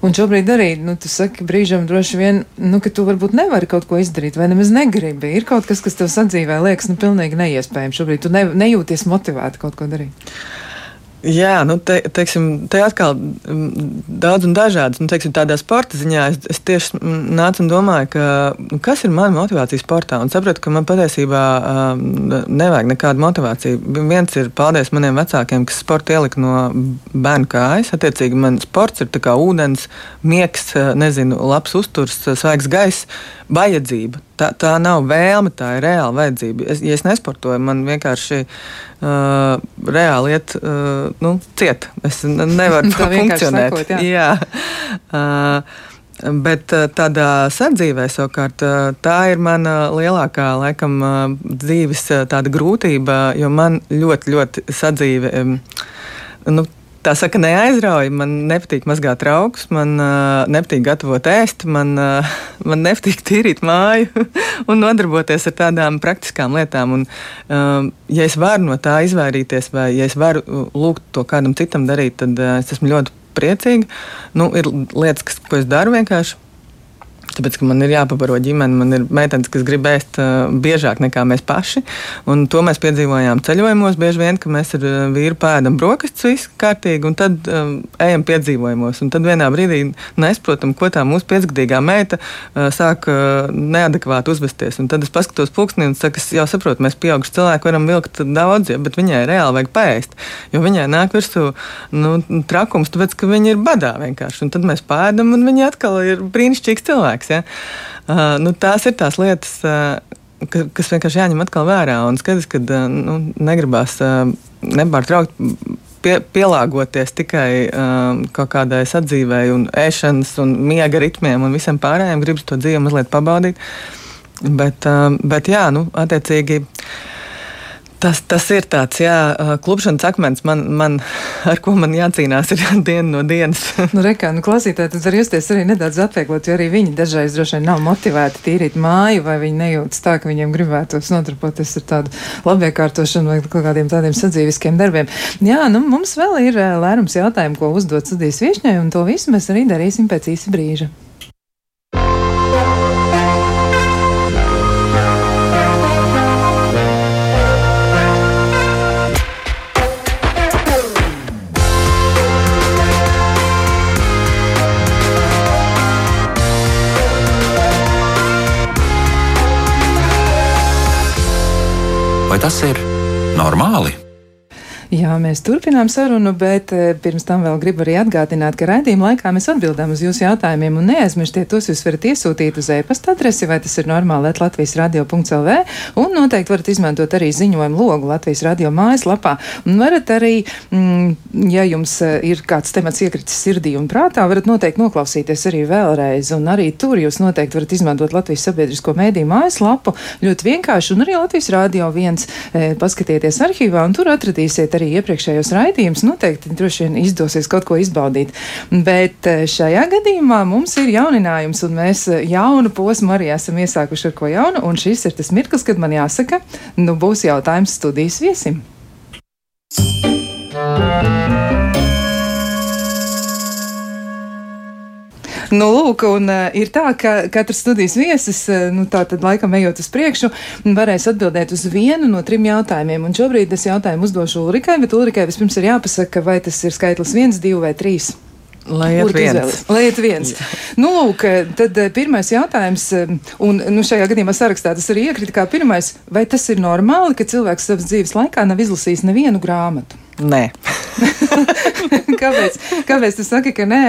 un šobrīd arī, nu, tu saki brīžam droši vien, nu, ka tu varbūt nevari kaut ko izdarīt, vai nemaz negribi. Ir kaut kas, kas tev sadzīvē liekas, nu, pilnīgi neiespējami. Šobrīd tu ne, nejūties motivēti kaut ko darīt. Jā, nu, te, teiksim, te atkal daudz un dažādas. Nu, teiksim, tādā sporta ziņā es, es tieši nācu un domāju, ka, nu, kas ir mana motivācija sportā. Un sapratu, ka man patiesībā um, nevajag nekādu motivāciju. Viens ir paldies maniem vecākiem, kas sporta ielika no bērnu kājas. Attiecīgi, man sports ir kā ūdens, miegs, nezinu, labs uzturs, svaigs gaiss, vajadzība. Tā, tā nav vēlme, tā ir reāla vajadzība. Es, ja es nesportoju, man vienkārši uh, reāli iet uh, nu, ciet. Es nevaru tā funkcionēt. Sakot, jā. jā. Uh, Bet tādā sadzīvē, savukārt, tā ir mana lielākā, laikam, dzīves tāda grūtība, jo man ļoti, ļoti sadzīve. Nu, tā saka, neaizrauja. Man nepatīk mazgāt traukus, man uh, nepatīk gatavot ēst, man, uh, man nepatīk tīrīt māju un nodarboties ar tādām praktiskām lietām. Un, uh, ja es varu no tā izvairīties, vai ja es varu lūgt to kādam citam darīt, tad uh, es esmu ļoti priecīga. Nu, ir lietas, kas, ko es daru vienkārši Tāpēc, ka man ir jāpabaro ģimene, man ir meitenes, kas grib ēst uh, biežāk nekā mēs paši. Un to mēs piedzīvojām ceļojumos. Bieži vien, ka mēs ar uh, vīru pēdam brokastis, viss kārtīgi, un tad um, ejam piedzīvojumos. Un tad vienā brīdī nesaprotam, ko tā mūsu piecgadīgā meita uh, sāk uh, neadekvāti uzvesties. Un tad es paskatos pulksnī un saku, es jau saprotu, mēs pieauguši cilvēki varam vilkt daudz, ja, bet viņai reāli vajag pēst. Jo viņai nāk virsū nu, trakums, tāpēc, ka viņa ir badā vienkārši. Un tad mēs pēdam, un viņa atkal ir brīnišķīgs cilvēks cilvēks. Ja? Uh, nu, tās ir tās lietas, uh, ka, kas vienkārši jāņem atkal vērā. Un skaidrs, ka uh, nu, negribās uh, nepārtraukt pie, pielāgoties tikai um, kaut kādai sadzīvei, un ēšanas, un miega ritmiem un visam pārējiem. Gribas to dzīvi mazliet pabaudīt. Bet, um, bet jā, nu, attiecīgi. Tas, tas ir tāds, jā, klupšanas akmens, man, man, ar ko man jācīnās ir diena no dienas. nu, rekā, nu, klausītāji, tad var justies arī nedaudz atvieglot, jo arī viņi dažreiz droši vien nav motivēti tīrīt māju, vai viņi nejūtas tā, ka viņiem gribētos nodarboties ar tādu labiekārtošanu vai kaut kādiem tādiem sadzīviskiem darbiem. Jā, nu, mums vēl ir lērums jautājumu, ko uzdot studijas viešņai, un to visu mēs arī darīsim pēc īsa brīža. Vai tas ir normāli? Jā, mēs turpinām sarunu, bet eh, pirms tam vēl gribu arī atgādināt, ka raidījuma laikā mēs atbildām uz jūsu jautājumiem un neaizmirstiet tos jūs varat iesūtīt uz e-pasta adresi, vai tas ir normāli Latvijas radio.lv un noteikti varat izmantot arī ziņojumu logu Latvijas radio mājaslapā. Un varat arī, mm, ja jums eh, ir kāds temats iekritis sirdī un prātā, varat noteikti noklausīties arī vēlreiz, un arī tur jūs noteikti varat izmantot Latvijas sabiedrisko mēdīju mājaslapu ļoti vienkārši, un arī Latvijas radio viens e, paskatieties arhīvā, un tur atradīsiet arī iepriekšējos raidījumus, noteikti droši vien izdosies kaut ko izbaudīt. Bet eh, šajā gadījumā mums ir jauninājums, un mēs eh, jaunu posmu arī esam iesākuši ar ko jaunu, un šis ir tas mirklis, kad man jāsaka, nu būs jautājums studijas viesim. Thank you. Nu, lūk, un uh, ir tā, ka katrs studijas viesis, uh, nu, tā tad laikam ejot uz priekšu, varēs atbildēt uz vienu no trim jautājumiem. Un šobrīd es jautājumu uzdošu Ulrikai, bet Ulrikai vispirms ir jāpasaka, vai tas ir skaitlis viens, divi vai trīs. Lai iet viens. Lai iet viens. nu, lūk, tad pirmais jautājums, un nu, šajā gadījumā sarakstā tas arī iekrita kā pirmais, vai tas ir normāli, ka cilvēks savas dzīves laikā nav izlasījis nevienu grāmatu? Nē. kāpēc? Kāpēc tu saki, ka nē?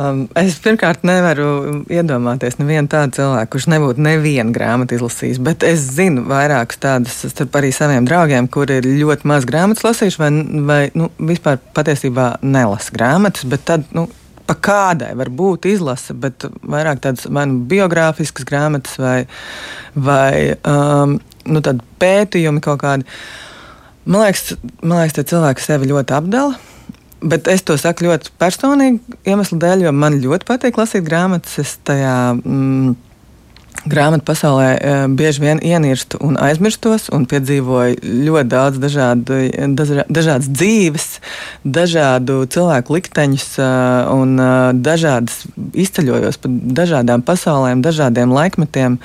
Um, es pirmkārt nevaru iedomāties nevienu tādu cilvēku, kurš nebūtu nevienu grāmatu izlasījis, bet es zinu vairākus tādus starp arī saviem draugiem, kuri ir ļoti maz grāmatas lasījuši vai, vai nu, vispār patiesībā nelasa grāmatas, bet tad, nu, pa kādai var būt izlase, bet vairāk tādas vai nu biogrāfiskas grāmatas vai, vai um, nu, pētījumi kaut kādi. Man liekas, man liekas, tie cilvēki sevi ļoti apdala Bet es to saku ļoti personīgi iemeslu dēļ, jo man ļoti patīk lasīt grāmatas. Es tajā mm, grāmatu pasaulē e, bieži vien ienirstu un aizmirstos, un piedzīvoju ļoti daudz dažādu, dažā, dažādas dzīves, dažādu cilvēku likteņus e, un e, dažādas izceļojos pa dažādām pasaulēm, dažādiem laikmetiem.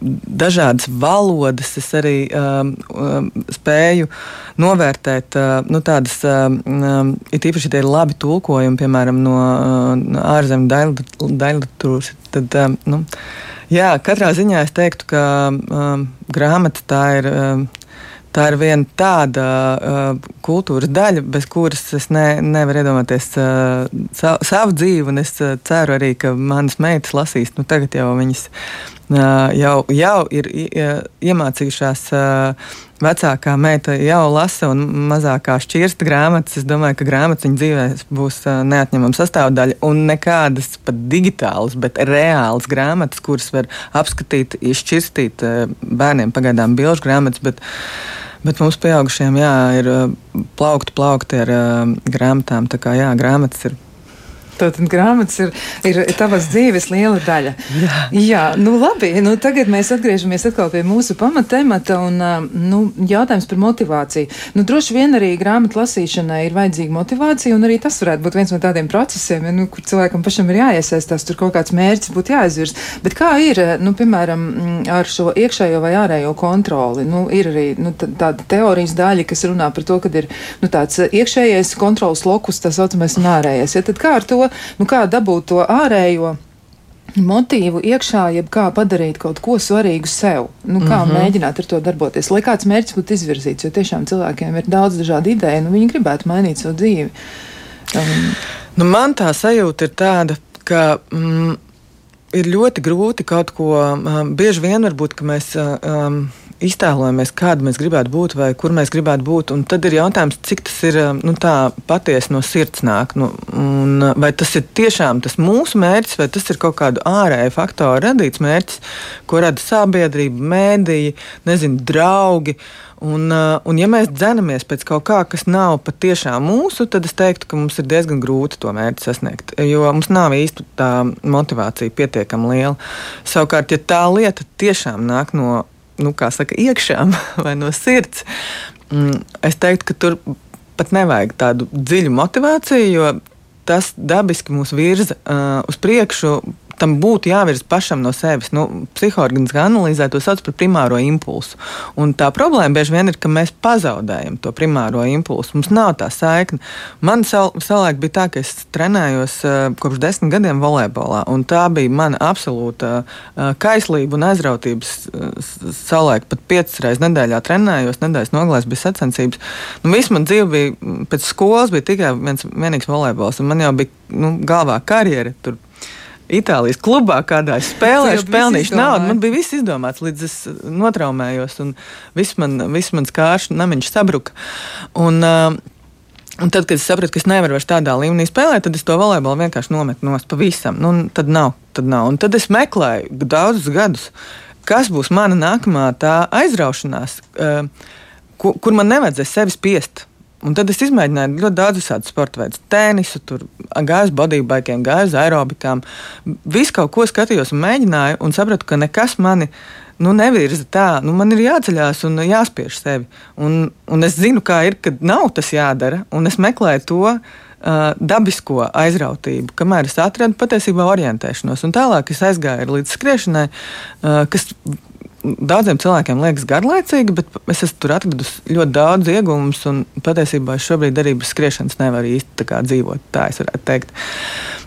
Dažādas valodas. Es arī um, um, spēju novērtēt uh, nu, tādas, um, um it īpaši tie ir labi tulkojumi, piemēram, no uh, ārzemju daļliteratūras. Tad, um, nu, jā, katrā ziņā es teiktu, ka um, grāmata tā ir. Um, tā ir viena tāda uh, kultūras daļa, bez kuras es ne, nevaru iedomāties uh, savu, savu dzīvi. Es uh, ceru arī, ka manas meitas lasīs. Nu, tagad jau viņas jau, jau ir iemācījušās. Vecākā meita jau lasa un mazākā šķirsta grāmatas. Es domāju, ka grāmatas viņa dzīvē būs neatņemama sastāvdaļa. Un nekādas pat digitālas, bet reālas grāmatas, kuras var apskatīt, izšķirstīt bērniem, pagaidām bilžu grāmatas. Bet, Bet mums, pieaugušiem, jā, ir plaukti, plaukti ar grāmatām. Tā kā jā, grāmatas ir Tātad grāmatas ir, ir tavas dzīves liela daļa. Jā, Jā nu labi. Nu, tagad mēs atgriežamies atkal pie mūsu pamatemata un nu, jautājums par motivāciju. Nu, droši vien arī grāmatu lasīšanai ir vajadzīga motivācija, un arī tas varētu būt viens no tādiem procesiem, nu, kur cilvēkam pašam ir jāiesaistās, tur kaut kāds mērķis būtu jāizvirs. Bet kā ir, nu, piemēram, ar šo iekšējo vai ārējo kontroli? Nu, ir arī nu, tāda teorijas daļa, kas runā par to, ka ir nu, tāds iekšējais kontrols lokus, tā saucamais, un ārējais. Ja, tad kā ar to? Nu, kā dabūt to ārējo motīvu iekšā, jeb kā padarīt kaut ko svarīgu sev. Nu, kā mm -hmm. mēģināt ar to darboties, lai kāds mērķis būtu izvirzīts, jo tiešām cilvēkiem ir daudz dažādu ideju, un viņi gribētu mainīt savu dzīvi. Um, nu, man tā sajūta ir tāda, ka. Mm, Ir ļoti grūti kaut ko. Um, bieži vien varbūt mēs um, iztēlojamies, kāda mēs gribētu būt vai kur mēs gribētu būt. Tad ir jautājums, cik tas ir nu, patiesi no sirds nāk. Nu, un, vai tas ir tiešām tas mūsu mērķis, vai tas ir kaut kādu ārēju faktoru radīts mērķis, ko rada sabiedrība, mēdīji, nezinu, draugi. Un, un, ja mēs dzenamies pēc kaut kā, kas nav patiešām mūsu, tad es teiktu, ka mums ir diezgan grūti to mērķi sasniegt. Jo mums nav īsti tā motivācija pietiekami liela. Savukārt, ja tā lieta tiešām nāk no nu, saka, iekšā vai no sirds. Mm, es teiktu, ka tur pat nevajag tādu dziļu motivāciju, jo tas dabiski mūs virza uh, uz priekšu tam būtu jāvirz pašam no sevis. Nu, Psihoorganiskā analīzē to sauc par primāro impulsu. Un tā problēma bieži vien ir, ka mēs pazaudējam to primāro impulsu. Mums nav tā saikne. Man sav, savulaik bija tā, ka es trenējos uh, kopš desmit gadiem volejbolā, un tā bija mana absolūta uh, kaislība un aizrautības. Uh, savulaik pat piecas reizes nedēļā trenējos, nedēļas nogalēs bija sacensības. Nu, Viss man dzīve bija pēc skolas, bija tikai viens vienīgs volejbols, un man jau bija nu, galvā karjera. Tur Itālijas klubā, kādā es spēlēju, pelnīju naudu. Man bija viss izdomāts, līdz es notraumējos, un viss, man, viss mans kāršu namiņš sabruka. Un, uh, Un tad, kad es sapratu, ka es nevaru vairs tādā līmenī spēlēt, tad es to volejbolu vienkārši nometu no pavisam. Nu, tad nav, tad nav. Un tad es meklēju daudzus gadus, kas būs mana nākamā tā aizraušanās, uh, kur, kur man nevajadzēs sevi spiest. Un tad es izmēģināju ļoti daudz visādi sporta veidus. Tenisu, gāju uz bodybaikiem, gāju uz aerobikām. Visu kaut ko skatījos un mēģināju, un sapratu, ka nekas mani nu, nevirza tā. Nu, man ir jāceļās un jāspiež sevi. Un, un es zinu, kā ir, kad nav tas jādara, un es meklēju to. Uh, dabisko aizrautību, kamēr es atradu patiesībā orientēšanos. Un tālāk es aizgāju līdz skriešanai, uh, kas daudziem cilvēkiem liekas garlaicīgi, bet es esmu tur atradus ļoti daudz iegūmus, patiesībā es šobrīd arī bez skriešanas nevaru īsti tā dzīvot. Tā es varētu teikt.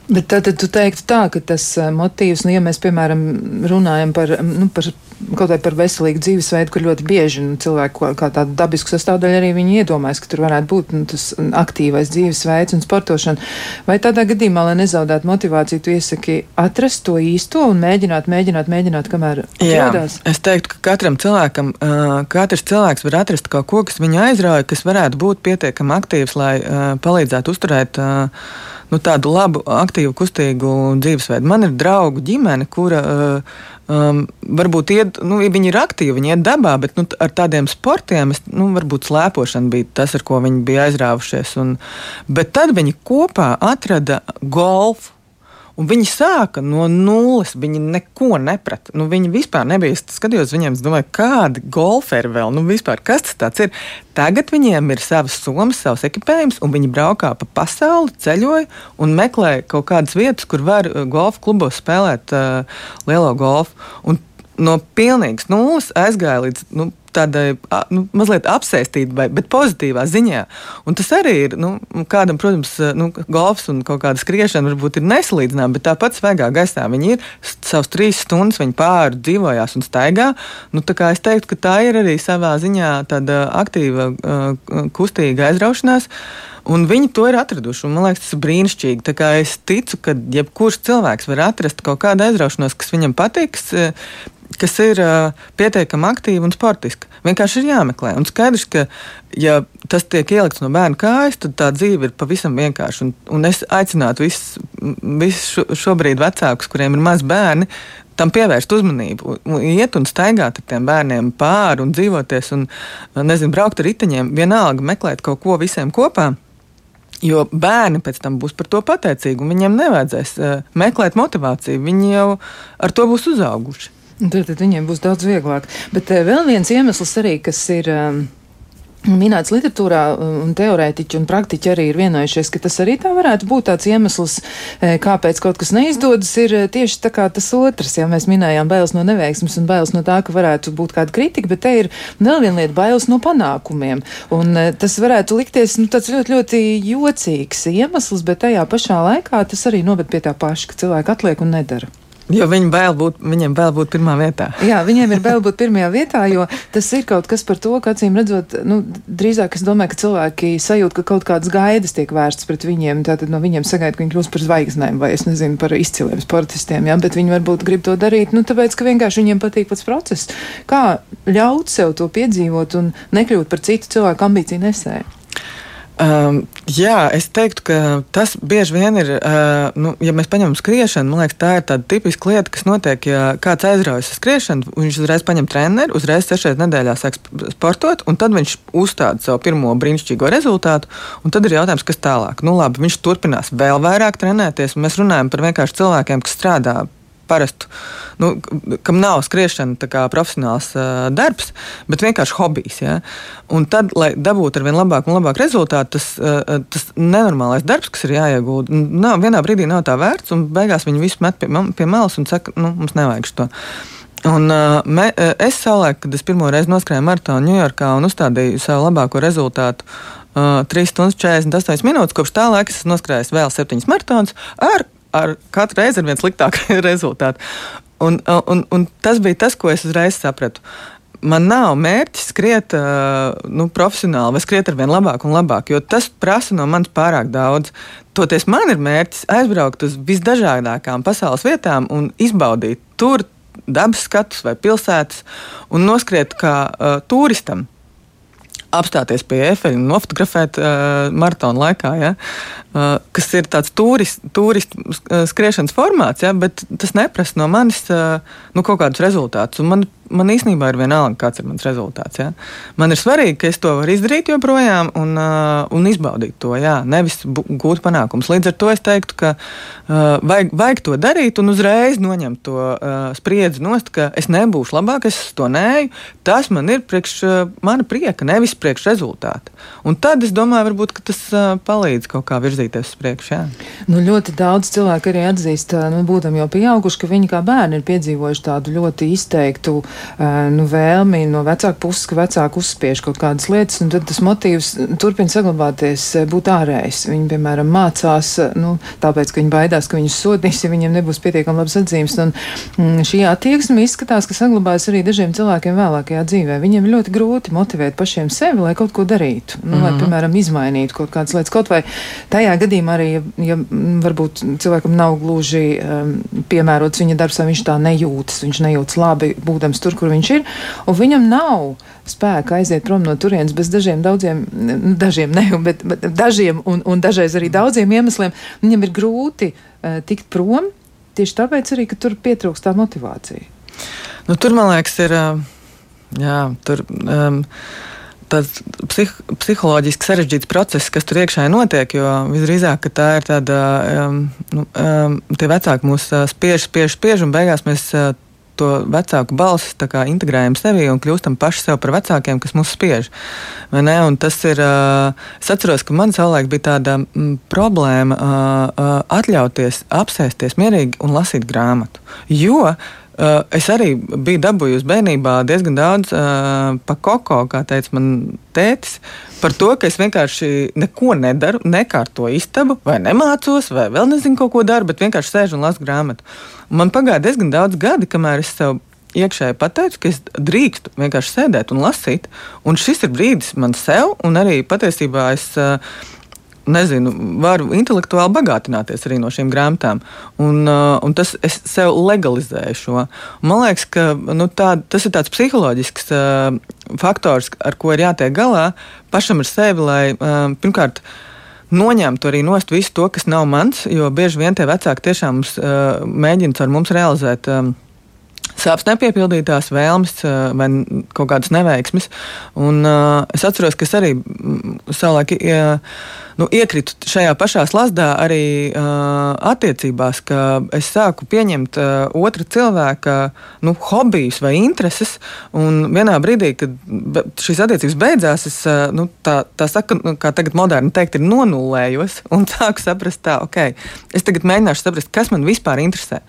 Bet tad, tad tu teiktu tā, ka tas eh, motīvs, nu, ja mēs, piemēram, runājam par, nu, par kaut vai par veselīgu dzīvesveidu, kur ļoti bieži nu, cilvēki kā tādu dabisku sastāvdaļu arī viņi iedomājas, ka tur varētu būt nu, tas aktīvais dzīvesveids un sportošana. Vai tādā gadījumā, lai nezaudētu motivāciju, tu iesaki atrast to īsto un mēģināt, mēģināt, mēģināt, kamēr atrodās? Es teiktu, ka katram cilvēkam, katrs cilvēks var atrast kaut ko, kas viņu aizrauja, kas varētu būt pietiekami aktīvs, lai palīdzētu uzturēt. Nu, tādu labu, aktīvu, kustīgu dzīvesveidu. Man ir draugu ģimene, kura uh, um, varbūt iet, nu, viņi ir aktīvi, viņi iet dabā, bet nu, ar tādiem sportiem, es, nu, varbūt slēpošana bija tas, ar ko viņi bija aizrāvušies. Un, bet tad viņi kopā atrada golfu Un viņi sāka no nulles. Viņi neko neprata. Nu, viņi vispār nebija. Es skatījos viņiem, es domāju, kādi golferi vēl, nu, vispār, kas tas ir. Tagad viņiem ir savas somas, savs ekipējums, un viņi braukā pa pasauli, ceļoja un meklē kaut kādas vietas, kur var uh, golfa klubos spēlēt uh, lielo golfu. Un no pilnīgas nulles aizgāja līdz nu, tādai nu, mazliet apsēstībai, bet pozitīvā ziņā. Un tas arī ir nu, kādam, protams, nu, golfs un kaut kāda skriešana varbūt ir nesalīdzināma, bet tāpat svaigā gaisā viņi ir savus trīs stundas, viņi pāri dzīvojās un staigā. Nu, es teiktu, ka tā ir arī savā ziņā tāda aktīva, kustīga aizraušanās. Un viņi to ir atraduši. Man liekas, tas ir brīnišķīgi. Es ticu, ka jebkurš cilvēks var atrast kaut kādu aizraušanos, kas viņam patiks kas ir uh, pietiekami aktīva un sportiska. Vienkārši ir jāmeklē. Un skaidrs, ka, ja tas tiek ielikts no bērna kājas, tad tā dzīve ir pavisam vienkārša. Un, un es aicinātu visus vis šo, šobrīd vecākus, kuriem ir mazi bērni, tam pievērst uzmanību, iet un staigāt ar tiem bērniem pāri un dzīvoties, un, nezinu, braukt ar riteņiem, vienalga meklēt kaut ko visiem kopā. Jo bērni pēc tam būs par to pateicīgi, un viņiem nevajadzēs meklēt motivāciju. Viņi jau ar to būs uzauguši. Tad, tad viņiem būs daudz vieglāk. Bet uh, vēl viens iemesls arī, kas ir. Um, Minēts literatūrā, un teorētiķi un praktiķi arī ir vienojušies, ka tas arī tā varētu būt tāds iemesls, eh, kāpēc kaut kas neizdodas, ir eh, tieši tā kā tas otrs. Ja mēs minējām bailes no neveiksmes un bailes no tā, ka varētu būt kāda kritika, bet te ir vēl viena lieta - bailes no panākumiem. Un tas varētu likties nu, tāds ļoti, ļoti jocīgs iemesls, bet tajā pašā laikā tas arī noved pie tā paša, ka cilvēki atliek un nedara. Jo viņi bail būt, viņiem bail būt pirmā vietā. Jā, viņiem ir bail būt pirmajā vietā, jo tas ir kaut kas par to, ka acīm redzot, nu, drīzāk es domāju, ka cilvēki sajūt, ka kaut kādas gaidas tiek vērstas pret viņiem, tātad no viņiem sagaida, ka viņi kļūst par zvaigznēm vai, es nezinu, par izciliem sportistiem, jā, bet viņi varbūt grib to darīt, nu, tāpēc, ka vienkārši viņiem patīk pats process. Kā ļaut sev to piedzīvot un nekļūt par citu cilvēku ambīciju nesēju? Um, jā, es teiktu, ka tas bieži vien ir, uh, nu, ja mēs paņemam skriešanu, man liekas, tā ir tāda tipiska lieta, kas notiek, ja kāds aizraujas ar skriešanu, viņš uzreiz paņem treneru, uzreiz sešreiz nedēļā sāk sportot, un tad viņš uzstāda savu pirmo brīnišķīgo rezultātu, un tad ir jautājums, kas tālāk. Nu, labi, viņš turpinās vēl vairāk trenēties, un mēs runājam par vienkārši cilvēkiem, kas strādā parastu, nu, kam nav skriešana kā profesionāls uh, darbs, bet vienkārši hobijs. Ja? Un tad, lai dabūtu ar vien labāku un labāku rezultātu, tas, uh, tas nenormālais darbs, kas ir jāiegūda, nav, vienā brīdī nav tā vērts, un beigās viņi visu met pie, pie malas un saka, nu, mums nevajag to. Un, uh, me, es savulaik, kad es pirmo reizi noskrēju maratonu Ņujorkā un uzstādīju savu labāko rezultātu, uh, 3 stundas 48 minūtes. Kopš tā laika es esmu noskrējis vēl 7 maratonus ar ar katru reizi ar vien sliktāku rezultātu. Un, un, un tas bija tas, ko es uzreiz sapratu. Man nav mērķis skriet nu, profesionāli vai skriet ar vien labāk un labāk, jo tas prasa no manis pārāk daudz. Toties man ir mērķis aizbraukt uz visdažādākajām pasaules vietām un izbaudīt tur dabas skatus vai pilsētas un noskriet kā uh, turistam apstāties pie efeļa un nofotografēt uh, maratona laikā, ja, uh, kas ir tāds turistu turist, uh, skriešanas formāts, ja, bet tas neprasa no manis uh, nu, kaut kādus rezultātus. Man man īstenībā ir vienalga, kāds ir mans rezultāts. Ja? Man ir svarīgi, ka es to varu izdarīt joprojām un, uh, un izbaudīt to, jā, nevis gūt panākumus. Līdz ar to es teiktu, ka uh, vajag, vajag to darīt un uzreiz noņemt to uh, spriedzi nost, ka es nebūšu labāk, es to neju. Tas man ir priekš uh, mana prieka, nevis priekš rezultāta. Un tad es domāju, varbūt tas uh, palīdz kaut kā virzīties uz priekšu. Nu, ļoti daudz cilvēku arī atzīst, nu, būtam jau pieauguši, ka viņi kā bērni ir piedzīvojuši tādu ļoti izteiktu uh, nu, vēlmi no vecāku puses, ka vecāki uzspiež kaut kādas lietas, un tad tas motīvs turpina saglabāties, būt ārējs. Viņi, piemēram, mācās, nu, tāpēc, ka viņi baidās, ka viņus sodīs, ja viņiem nebūs pietiekami labs atzīmes. Un mm, šī attieksme izskatās, ka saglabājas arī dažiem cilvēkiem vēlākajā dzīvē. Viņiem ļoti grūti motivēt pašiem sevi, lai kaut ko darītu. Nu, -hmm. Lai, mhm. piemēram, izmainītu kaut kādas lietas. Kaut vai tajā gadījumā arī, ja, ja varbūt cilvēkam nav gluži um, piemērots viņa darbs, vai viņš tā nejūtas, viņš nejūtas labi, būdams tur tur, kur viņš ir, un viņam nav spēka aiziet prom no turienes bez dažiem, daudziem, dažiem ne, bet, bet dažiem un, un dažreiz arī daudziem iemesliem. Viņam ir grūti uh, tikt prom tieši tāpēc arī, ka tur pietrūkst tā motivācija. Nu, tur, man liekas, ir. Jā, tur, um, tas psih, psiholoģiski sarežģīts process, kas tur iekšā notiek. Jo visdrīzāk tā ir tāda, um, nu, um, tie vecāki mūs spiež, spiež, spiež, un beigās mēs uh, to vecāku balsi integrējam sevi un kļūstam paši sev par vecākiem, kas mūs spiež. Tas ir. Es atceros, ka man savulaik bija tāda m, problēma atļauties apsēsties mierīgi un lasīt grāmatu. Jo Uh, es arī biju dabūjusi bērnībā diezgan daudz uh, pa koko, kā teica man tētis, par to, ka es vienkārši neko nedaru, nekārtoju istabu, vai nemācos, vai vēl nezinu, ko, ko daru, bet vienkārši sēžu un lasu grāmatu. Un man pagāja diezgan daudz gadi, kamēr es sev iekšēji pateicu, ka es drīkstu vienkārši sēdēt un lasīt. Un šis ir brīdis man sev, un arī patiesībā es. Uh, nezinu, varu intelektuāli bagātināties arī no šīm grāmatām. Un, uh, un tas es sev legalizēju šo. Man liekas, ka nu, tā, tas ir tāds psiholoģisks uh, faktors, ar ko ir jātiek galā pašam ar sevi, lai uh, pirmkārt noņemtu arī nost visu to, kas nav mans, jo bieži vien tie vecāki tiešām mums, uh, mēģina ar mums realizēt. Um, sāpes nepiepildītās vēlmes vai kaut kādas neveiksmes. Un, uh, es atceros, ka es arī savulaik. Uh, nu, iekritu šajā pašā slazdā arī uh, attiecībās, ka es sāku pieņemt uh, otra cilvēka nu, hobijus vai intereses. Un vienā brīdī, kad šīs attiecības beidzās, es uh, nu, tā, tā saku, nu, kā tagad moderni teikt, ir nonulējos un sāku saprast, tā, ok, es tagad mēģināšu saprast, kas man vispār interesē.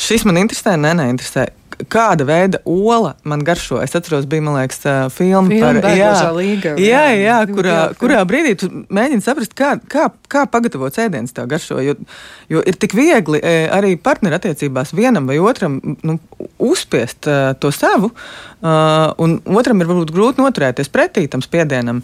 Šis man interesē, nē, neinteresē kāda veida ola man garšo. Es atceros, bija liekas, filma, filma par jā, līga, jā, jā, kurā, kurā brīdī tu mēģini saprast, kā, kā, kā pagatavot ēdienus tev garšo. Jo, jo ir tik viegli e, arī partnerattiecībās vienam vai otram nu, uzspiest uh, to savu, uh, un otram ir varbūt grūti noturēties pretī tam spiedienam.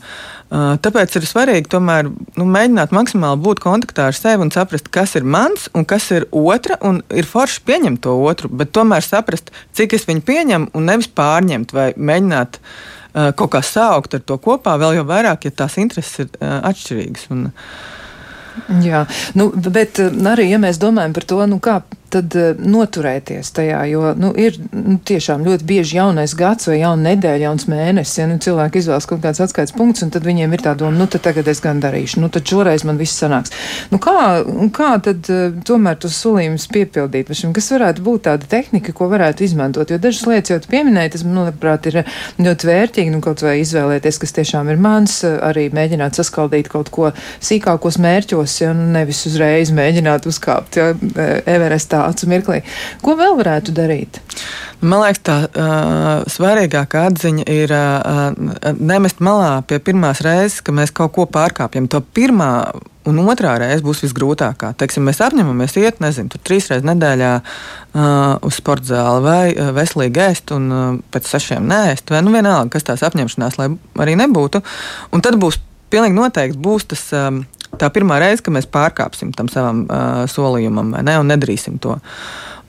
Uh, tāpēc ir svarīgi tomēr nu, mēģināt maksimāli būt kontaktā ar sevi un saprast, kas ir mans un kas ir otra. Ir forši pieņemt to otru, bet tomēr saprast, cik es viņu pieņemu un nevis pārņemt vai mēģināt uh, kaut kā saukt ar to kopā, vēl jau vairāk, ja tās intereses ir uh, atšķirīgas. Un, Jā, nu, bet arī, ja mēs domājam par to, nu, kā tad uh, noturēties tajā, jo nu, ir nu, tiešām ļoti bieži jaunais gads vai jauna nedēļa, jauns mēnesis, ja nu, cilvēki izvēlas kaut kāds atskaites punkts, un tad viņiem ir tā doma, nu tad tagad es gan darīšu, nu tad šoreiz man viss sanāks. Nu, kā, kā tad uh, tomēr tos solījumus piepildīt? Pašam, kas varētu būt tāda tehnika, ko varētu izmantot? Jo dažas lietas jau tu pieminēji, tas, manuprāt, ir ļoti vērtīgi, nu kaut vai izvēlēties, kas tiešām ir mans, arī mēģināt saskaldīt kaut ko sīkākos mērķos, ja nu, nevis uzreiz mēģināt uzkāpt ja, Everestā acu mirklī. Ko vēl varētu darīt? Man liekas, tā uh, svarīgākā atziņa ir uh, nemest malā pie pirmās reizes, ka mēs kaut ko pārkāpjam. To pirmā un otrā reize būs visgrūtākā. Teiksim, mēs apņemamies iet, nezinu, tur trīs reizes nedēļā uh, uz sporta zāli vai veselīgi ēst, un uh, pēc sešiem nēst, vai nu vienalga, kas tās apņemšanās, lai arī nebūtu. Un tad būs pilnīgi noteikti būs tas. Um, tā pirmā reize, kad mēs pārkāpsim tam savam uh, solījumam, ne, un nedarīsim to.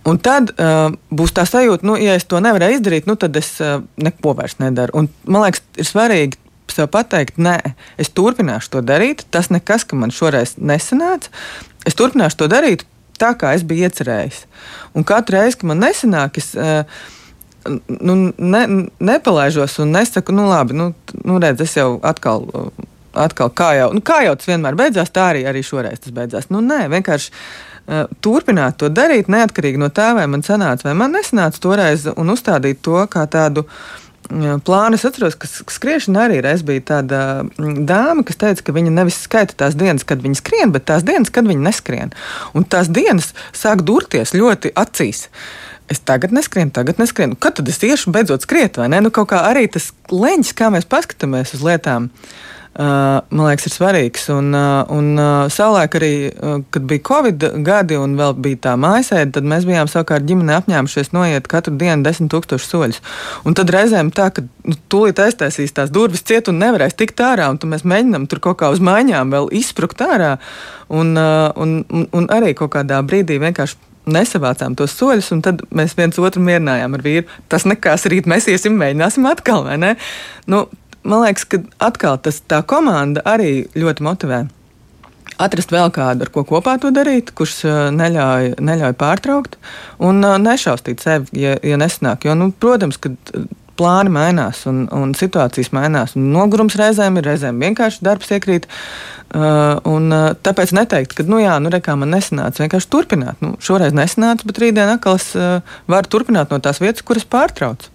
Un tad uh, būs tā sajūta, nu, ja es to nevarēju izdarīt, nu, tad es uh, neko vairs nedaru. Un, man liekas, ir svarīgi sev pateikt, nē, es turpināšu to darīt. Tas nekas, ka man šoreiz nesanāca. Es turpināšu to darīt tā, kā es biju iecerējis. Un katru reizi, kad man nesanāk, es. Uh, nu, ne, nepalaižos un nesaku, nu, labi, nu, nu redz, es jau atkal atkal kā jau, nu, kā jau tas vienmēr beidzās, tā arī, arī šoreiz tas beidzās. Nu, nē, vienkārši uh, turpināt to darīt, neatkarīgi no tā, vai man sanāca vai man nesanāca toreiz, un uzstādīt to kā tādu. Plānu es atceros, ka skriešana arī reiz bija tāda dāma, kas teica, ka viņa nevis skaita tās dienas, kad viņa skrien, bet tās dienas, kad viņa neskrien. Un tās dienas sāk durties ļoti acīs. Es tagad neskrienu, tagad neskrienu. Kad tad es iešu beidzot skriet, vai ne? Nu, kaut kā arī tas leņķis, kā mēs paskatāmies uz lietām. Uh, Uh, man liekas, ir svarīgs. Un, uh, un uh, savulaik arī, kad bija Covid gadi un vēl bija tā mājasēde, tad mēs bijām savukārt ģimenē apņēmušies noiet katru dienu desmit tūkstošus soļus. Un tad reizēm tā, ka nu, tūlīt aiztaisīs tās durvis ciet un nevarēs tikt ārā, un mēs mēģinām tur kaut kā uz maiņām vēl izsprukt ārā. Un, un, un arī kaut kādā brīdī vienkārši nesavācām tos soļus, un tad mēs viens otru mierinājām ar vīru. Tas nekas, rīt mēs iesim, mēģināsim atkal, vai ne? Nu, man liekas, ka atkal tas tā komanda arī ļoti motivē. Atrast vēl kādu, ar ko kopā to darīt, kurš uh, neļauj, neļauj pārtraukt un uh, nešaustīt sevi, ja, ja nesnāk. Jo, nu, protams, ka uh, plāni mainās un, un situācijas mainās. Un nogurums reizēm ir, reizēm vienkārši darbs iekrīt. Uh, un, uh, tāpēc neteikt, ka, nu, jā, nu, rekā man nesanāca. Vienkārši turpināt. Nu, šoreiz nesanāca, bet rītdien atkal es uh, varu turpināt no tās vietas, kuras pārtraucu.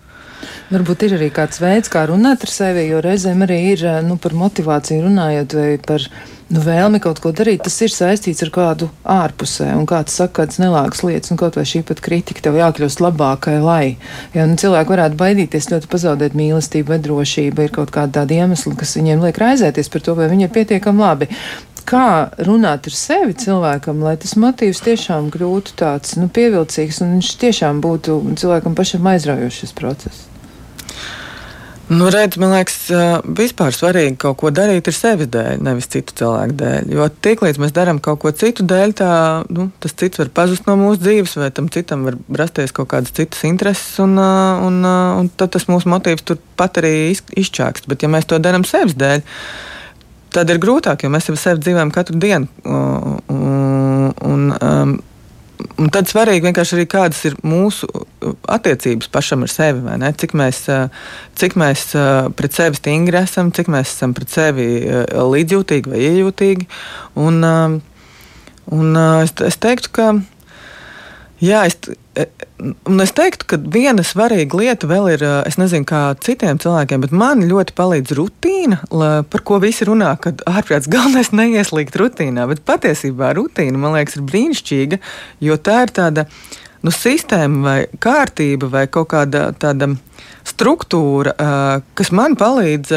Varbūt ir arī kāds veids, kā runāt ar sevi, jo reizēm arī ir nu, par motivāciju runājot vai par nu, vēlmi kaut ko darīt. Tas ir saistīts ar kādu ārpusē, un kāds saka, kādas nelāgas lietas, un kaut vai šī pat kritika tev jākļūst labākai, lai. Ja nu, cilvēki varētu baidīties ļoti pazaudēt mīlestību vai drošību, ir kaut kāda tāda iemesla, kas viņiem liek raizēties par to, vai viņi ir pietiekami labi kā runāt ar sevi cilvēkam, lai tas motīvs tiešām kļūtu tāds nu, pievilcīgs un viņš tiešām būtu cilvēkam pašam aizraujošs process. Nu, redz, man liekas, vispār svarīgi kaut ko darīt ir sevis dēļ, nevis citu cilvēku dēļ. Jo tiklīdz mēs darām kaut ko citu dēļ, tā, nu, tas cits var pazust no mūsu dzīves, vai tam citam var rasties kaut kādas citas intereses, un, un, un tad tas mūsu motīvs turpat arī izčākst. Bet, ja mēs to darām sevis dēļ, tad ir grūtāk, jo mēs jau sevi dzīvojam katru dienu. Un, un, um, Un tad svarīgi vienkārši arī kādas ir mūsu attiecības pašam ar sevi. Cik mēs, cik mēs pret sevi stingri esam, cik mēs esam pret sevi līdzjūtīgi vai iejūtīgi. Un, un es, es teiktu, ka Jā, es, un es teiktu, ka viena svarīga lieta vēl ir, es nezinu, kā citiem cilvēkiem, bet man ļoti palīdz rutīna, par ko visi runā, kad ārprāts galvenais neieslīgt rutīnā. Bet patiesībā rutīna, man liekas, ir brīnišķīga, jo tā ir tāda nu, sistēma vai kārtība vai kaut kāda tāda struktūra, kas man palīdz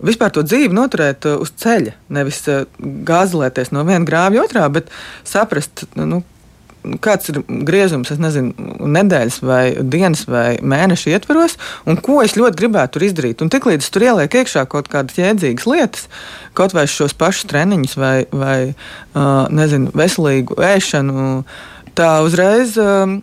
vispār to dzīvi noturēt uz ceļa. Nevis gāzelēties no viena grāvja otrā, bet saprast, nu, kāds ir griezums, es nezinu, nedēļas vai dienas vai mēneša ietvaros, un ko es ļoti gribētu tur izdarīt. Un tiklīdz tur ielieku iekšā kaut kādas jēdzīgas lietas, kaut vai šos pašus treniņus vai, vai uh, nezinu, veselīgu ēšanu, tā uzreiz. Uh,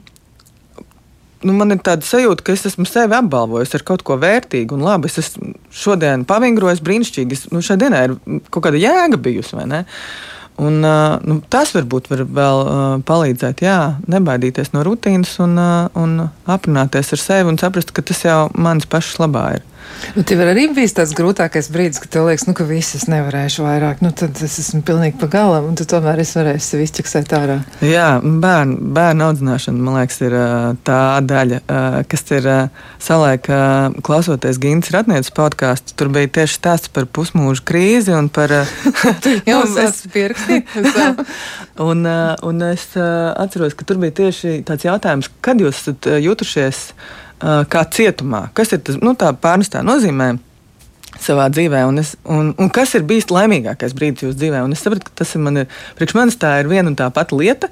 nu, man ir tāda sajūta, ka es esmu sevi apbalvojis ar kaut ko vērtīgu un labu. Es esmu šodien pavingrojis brīnišķīgi. Es, nu, šai dienai ir kaut kāda jēga bijusi, vai ne? Uh, Un, nu, tas varbūt var vēl palīdzēt, jā, nebaidīties no rutīnas un, un aprunāties ar sevi un saprast, ka tas jau manis pašs labā ir. Nu, tev arī bijis tāds grūtākais brīdis, kad tev liekas, nu, ka viss es nevarēšu vairāk. Nu, tad es esmu pilnīgi pa galam, un tu tomēr es varēšu sevi izķeksēt ārā. Jā, bērnu, bērnu audzināšana, man liekas, ir tā daļa, kas ir salēk, klausoties Gīnas Ratnieces podkāstu. Tur bija tieši stāsts par pusmūžu krīzi un par. Jā, es pierakstīt. un, un es atceros, ka tur bija tieši tāds jautājums, kad jūs esat jutušies kā cietumā. Kas ir tas nu, pārnestā nozīmē? savā dzīvē, un, es, un, un kas ir bijis laimīgākais brīdis jūsu dzīvē. Un es sapratu, ka tas ir man, priekš manis tā ir viena un tā pati lieta.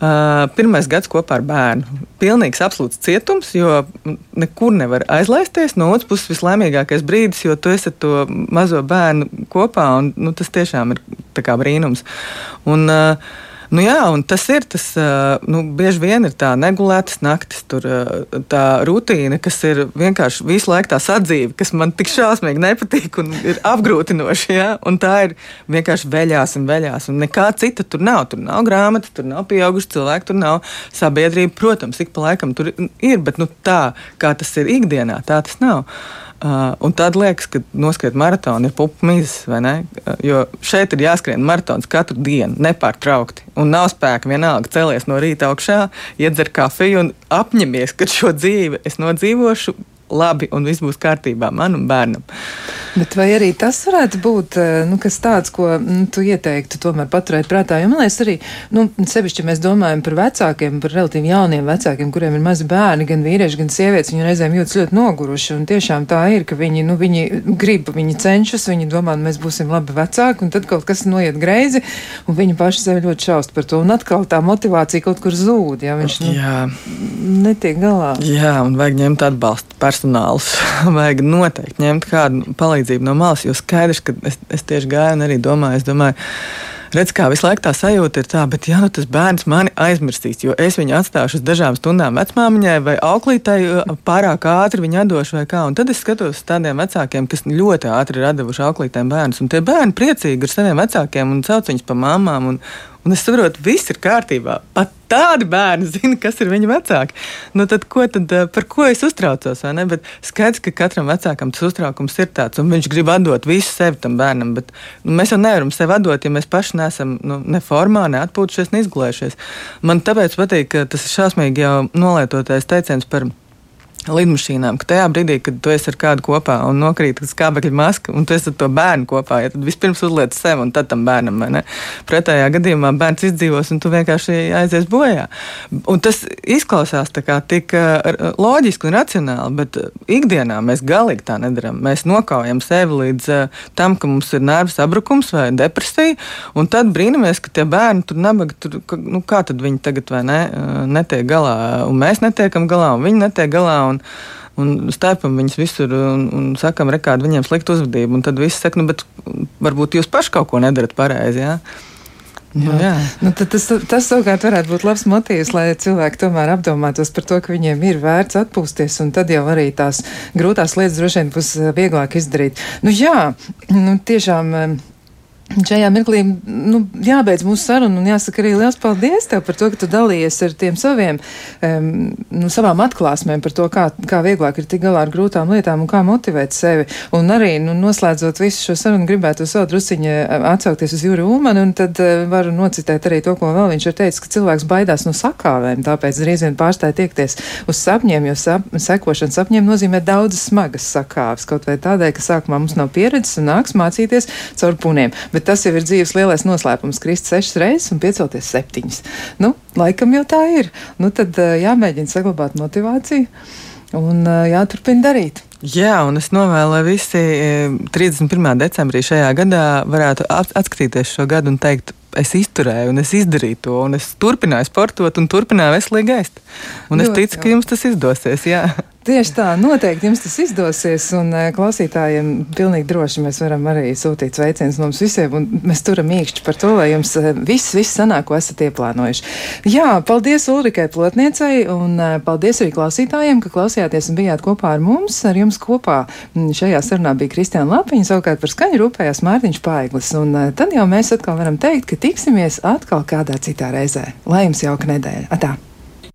Uh, pirmais gads kopā ar bērnu. Pilnīgs absolūts cietums, jo nekur nevar aizlaisties. No otras puses, vislaimīgākais brīdis, jo tu esi ar to mazo bērnu kopā, un nu, tas tiešām ir brīnums. Un, uh, Nu, jā, un tas ir tas, nu, bieži vien ir tā negulētas naktis, tur, tā rutīna, kas ir vienkārši visu laiku tā sadzīve, kas man tik šausmīgi nepatīk un ir apgrūtinoša. Ja? Un tā ir vienkārši veļās un veļās, un nekā cita tur nav. Tur nav grāmatas, tur nav pieauguši cilvēki, tur nav sabiedrība. Protams, ik pa laikam tur ir, bet nu, tā kā tas ir ikdienā, tā tas nav. Uh, un tad liekas, ka noskriet maratonu ir pupu mizas, vai ne? Uh, jo šeit ir jāskrien maratons katru dienu, nepārtraukti. Un nav spēka vienalga cēlies no rīta augšā, iedzer kafiju un apņemies, ka šo dzīvi es nodzīvošu labi un viss būs kārtībā man un bērnam. Bet vai arī tas varētu būt eh, nu, kas tāds, ko nu, tu ieteiktu tomēr paturēt prātā? Jo man liekas, arī nu, sevišķi mēs domājam par vecākiem, par relatīvi jauniem vecākiem, kuriem ir mazi bērni, gan vīrieši, gan sievietes. Viņi reizēm jūtas ļoti noguruši. Un tiešām tā ir, ka viņi, nu, viņi grib, viņi cenšas, viņi domā, mēs būsim labi vecāki, un tad kaut kas noiet greizi, un viņi paši sevi ļoti šaust par to. Un atkal tā motivācija kaut kur zūd, ja viņš nu, Jā. netiek galā. Jā, un vajag ņemt atbalstu personālus. vajag noteikti ņemt kādu palīdzību no malas, jo skaidrs, ka es, es tieši gāju un arī domāju, es domāju, redz, kā visu laiku tā sajūta ir tā, bet ja nu tas bērns mani aizmirsīs, jo es viņu atstāšu uz dažām stundām vecmāmiņai vai auklītai pārāk ātri viņu atdošu vai kā. Un tad es skatos uz tādiem vecākiem, kas ļoti ātri ir atdevuši auklītēm bērnus, un tie bērni priecīgi ar saviem vecākiem un sauc viņus pa mamām. Un, Un es saprotu, viss ir kārtībā. Pat tādi bērni zina, kas ir viņa vecāki. Nu, tad, ko tad, eh, par ko es uztraucos? Bet skaidrs, ka katram vecākam tas uztraukums ir tāds, un viņš grib atdot visu sevi tam bērnam. Bet, nu, mēs jau nevaram sevi atdot, ja mēs paši neesam nu, ne formā, ne atpūtušies, ne izgulējušies. Man tāpēc patīk, tas šausmīgi jau nolietotais teiciens par lidmašīnām, ka tajā brīdī, kad tu esi ar kādu kopā un nokrīt skābekļa maska, un tu esi ar to bērnu kopā, ja tad vispirms uzliec sev un tad tam bērnam. Pretējā gadījumā bērns izdzīvos un tu vienkārši aizies bojā. Un tas izklausās tik loģiski un racionāli, bet ikdienā mēs galīgi tā nedaram. Mēs nokaujam sevi līdz uh, tam, ka mums ir nervu sabrukums vai depresija, un tad brīnamies, ka tie bērni tur nabaga, tur, nu, kā tad viņi tagad vai ne, netiek galā, un mēs netiekam galā, un viņi netiek galā. Un, un stēpam viņus visur un, un sakam, rekādi viņiem slikta uzvedība. Un tad viss saka, nu, bet varbūt jūs paši kaut ko nedarat pareizi. Jā? Jā. Jā. Nu, tas, tas savukārt varētu būt labs motīvs, lai cilvēki tomēr apdomātos par to, ka viņiem ir vērts atpūsties, un tad jau arī tās grūtās lietas droši vien būs vieglāk izdarīt. Nu, jā, nu, tiešām Šajā mirklī nu, jābeidz mūsu saruna un jāsaka arī liels paldies tev par to, ka tu dalījies ar tiem saviem, um, nu, savām atklāsmēm par to, kā, kā vieglāk ir tik galā ar grūtām lietām un kā motivēt sevi. Un arī, nu, noslēdzot visu šo sarunu, gribētu savu drusiņu atsaukties uz Jūru Ulmanu un tad uh, varu nocitēt arī to, ko vēl viņš ir teicis, ka cilvēks baidās no sakāvēm, tāpēc drīz vien pārstāja tiekties uz sapņiem, jo sap, sekošana sapņiem nozīmē daudzas smagas sakāves, kaut vai tādēļ, ka sākumā mums nav pieredzes un nāks mācīties caur puniem. Bet bet tas jau ir dzīves lielais noslēpums - krist sešas reizes un piecelties septiņas. Nu, laikam jau tā ir. Nu, tad jāmēģina saglabāt motivāciju un jāturpina darīt. Jā, un es novēlu, lai visi 31. decembrī šajā gadā varētu atskatīties šo gadu un teikt, es izturēju, un es izdarīju to, un es turpināju sportot, un turpināju veselīgi ēst. Un es ticu, ka jums tas izdosies. Jā. Tieši tā, noteikti jums tas izdosies, un eh, klausītājiem pilnīgi droši mēs varam arī sūtīt sveicienus mums visiem, un mēs turam īkšķi par to, lai jums eh, viss, viss sanāk, ko esat ieplānojuši. Jā, paldies Ulrikai Plotniecei, un eh, paldies arī klausītājiem, ka klausījāties un bijāt kopā ar mums. Ar jums kopā šajā sarunā bija Kristiāna Lapiņa, savukārt par skaņu rūpējās Mārtiņš Paiglis, un tad jau mēs atkal varam teikt, ka tiksimies atkal kādā citā reizē. Lai jums jauka nedēļa! Atā!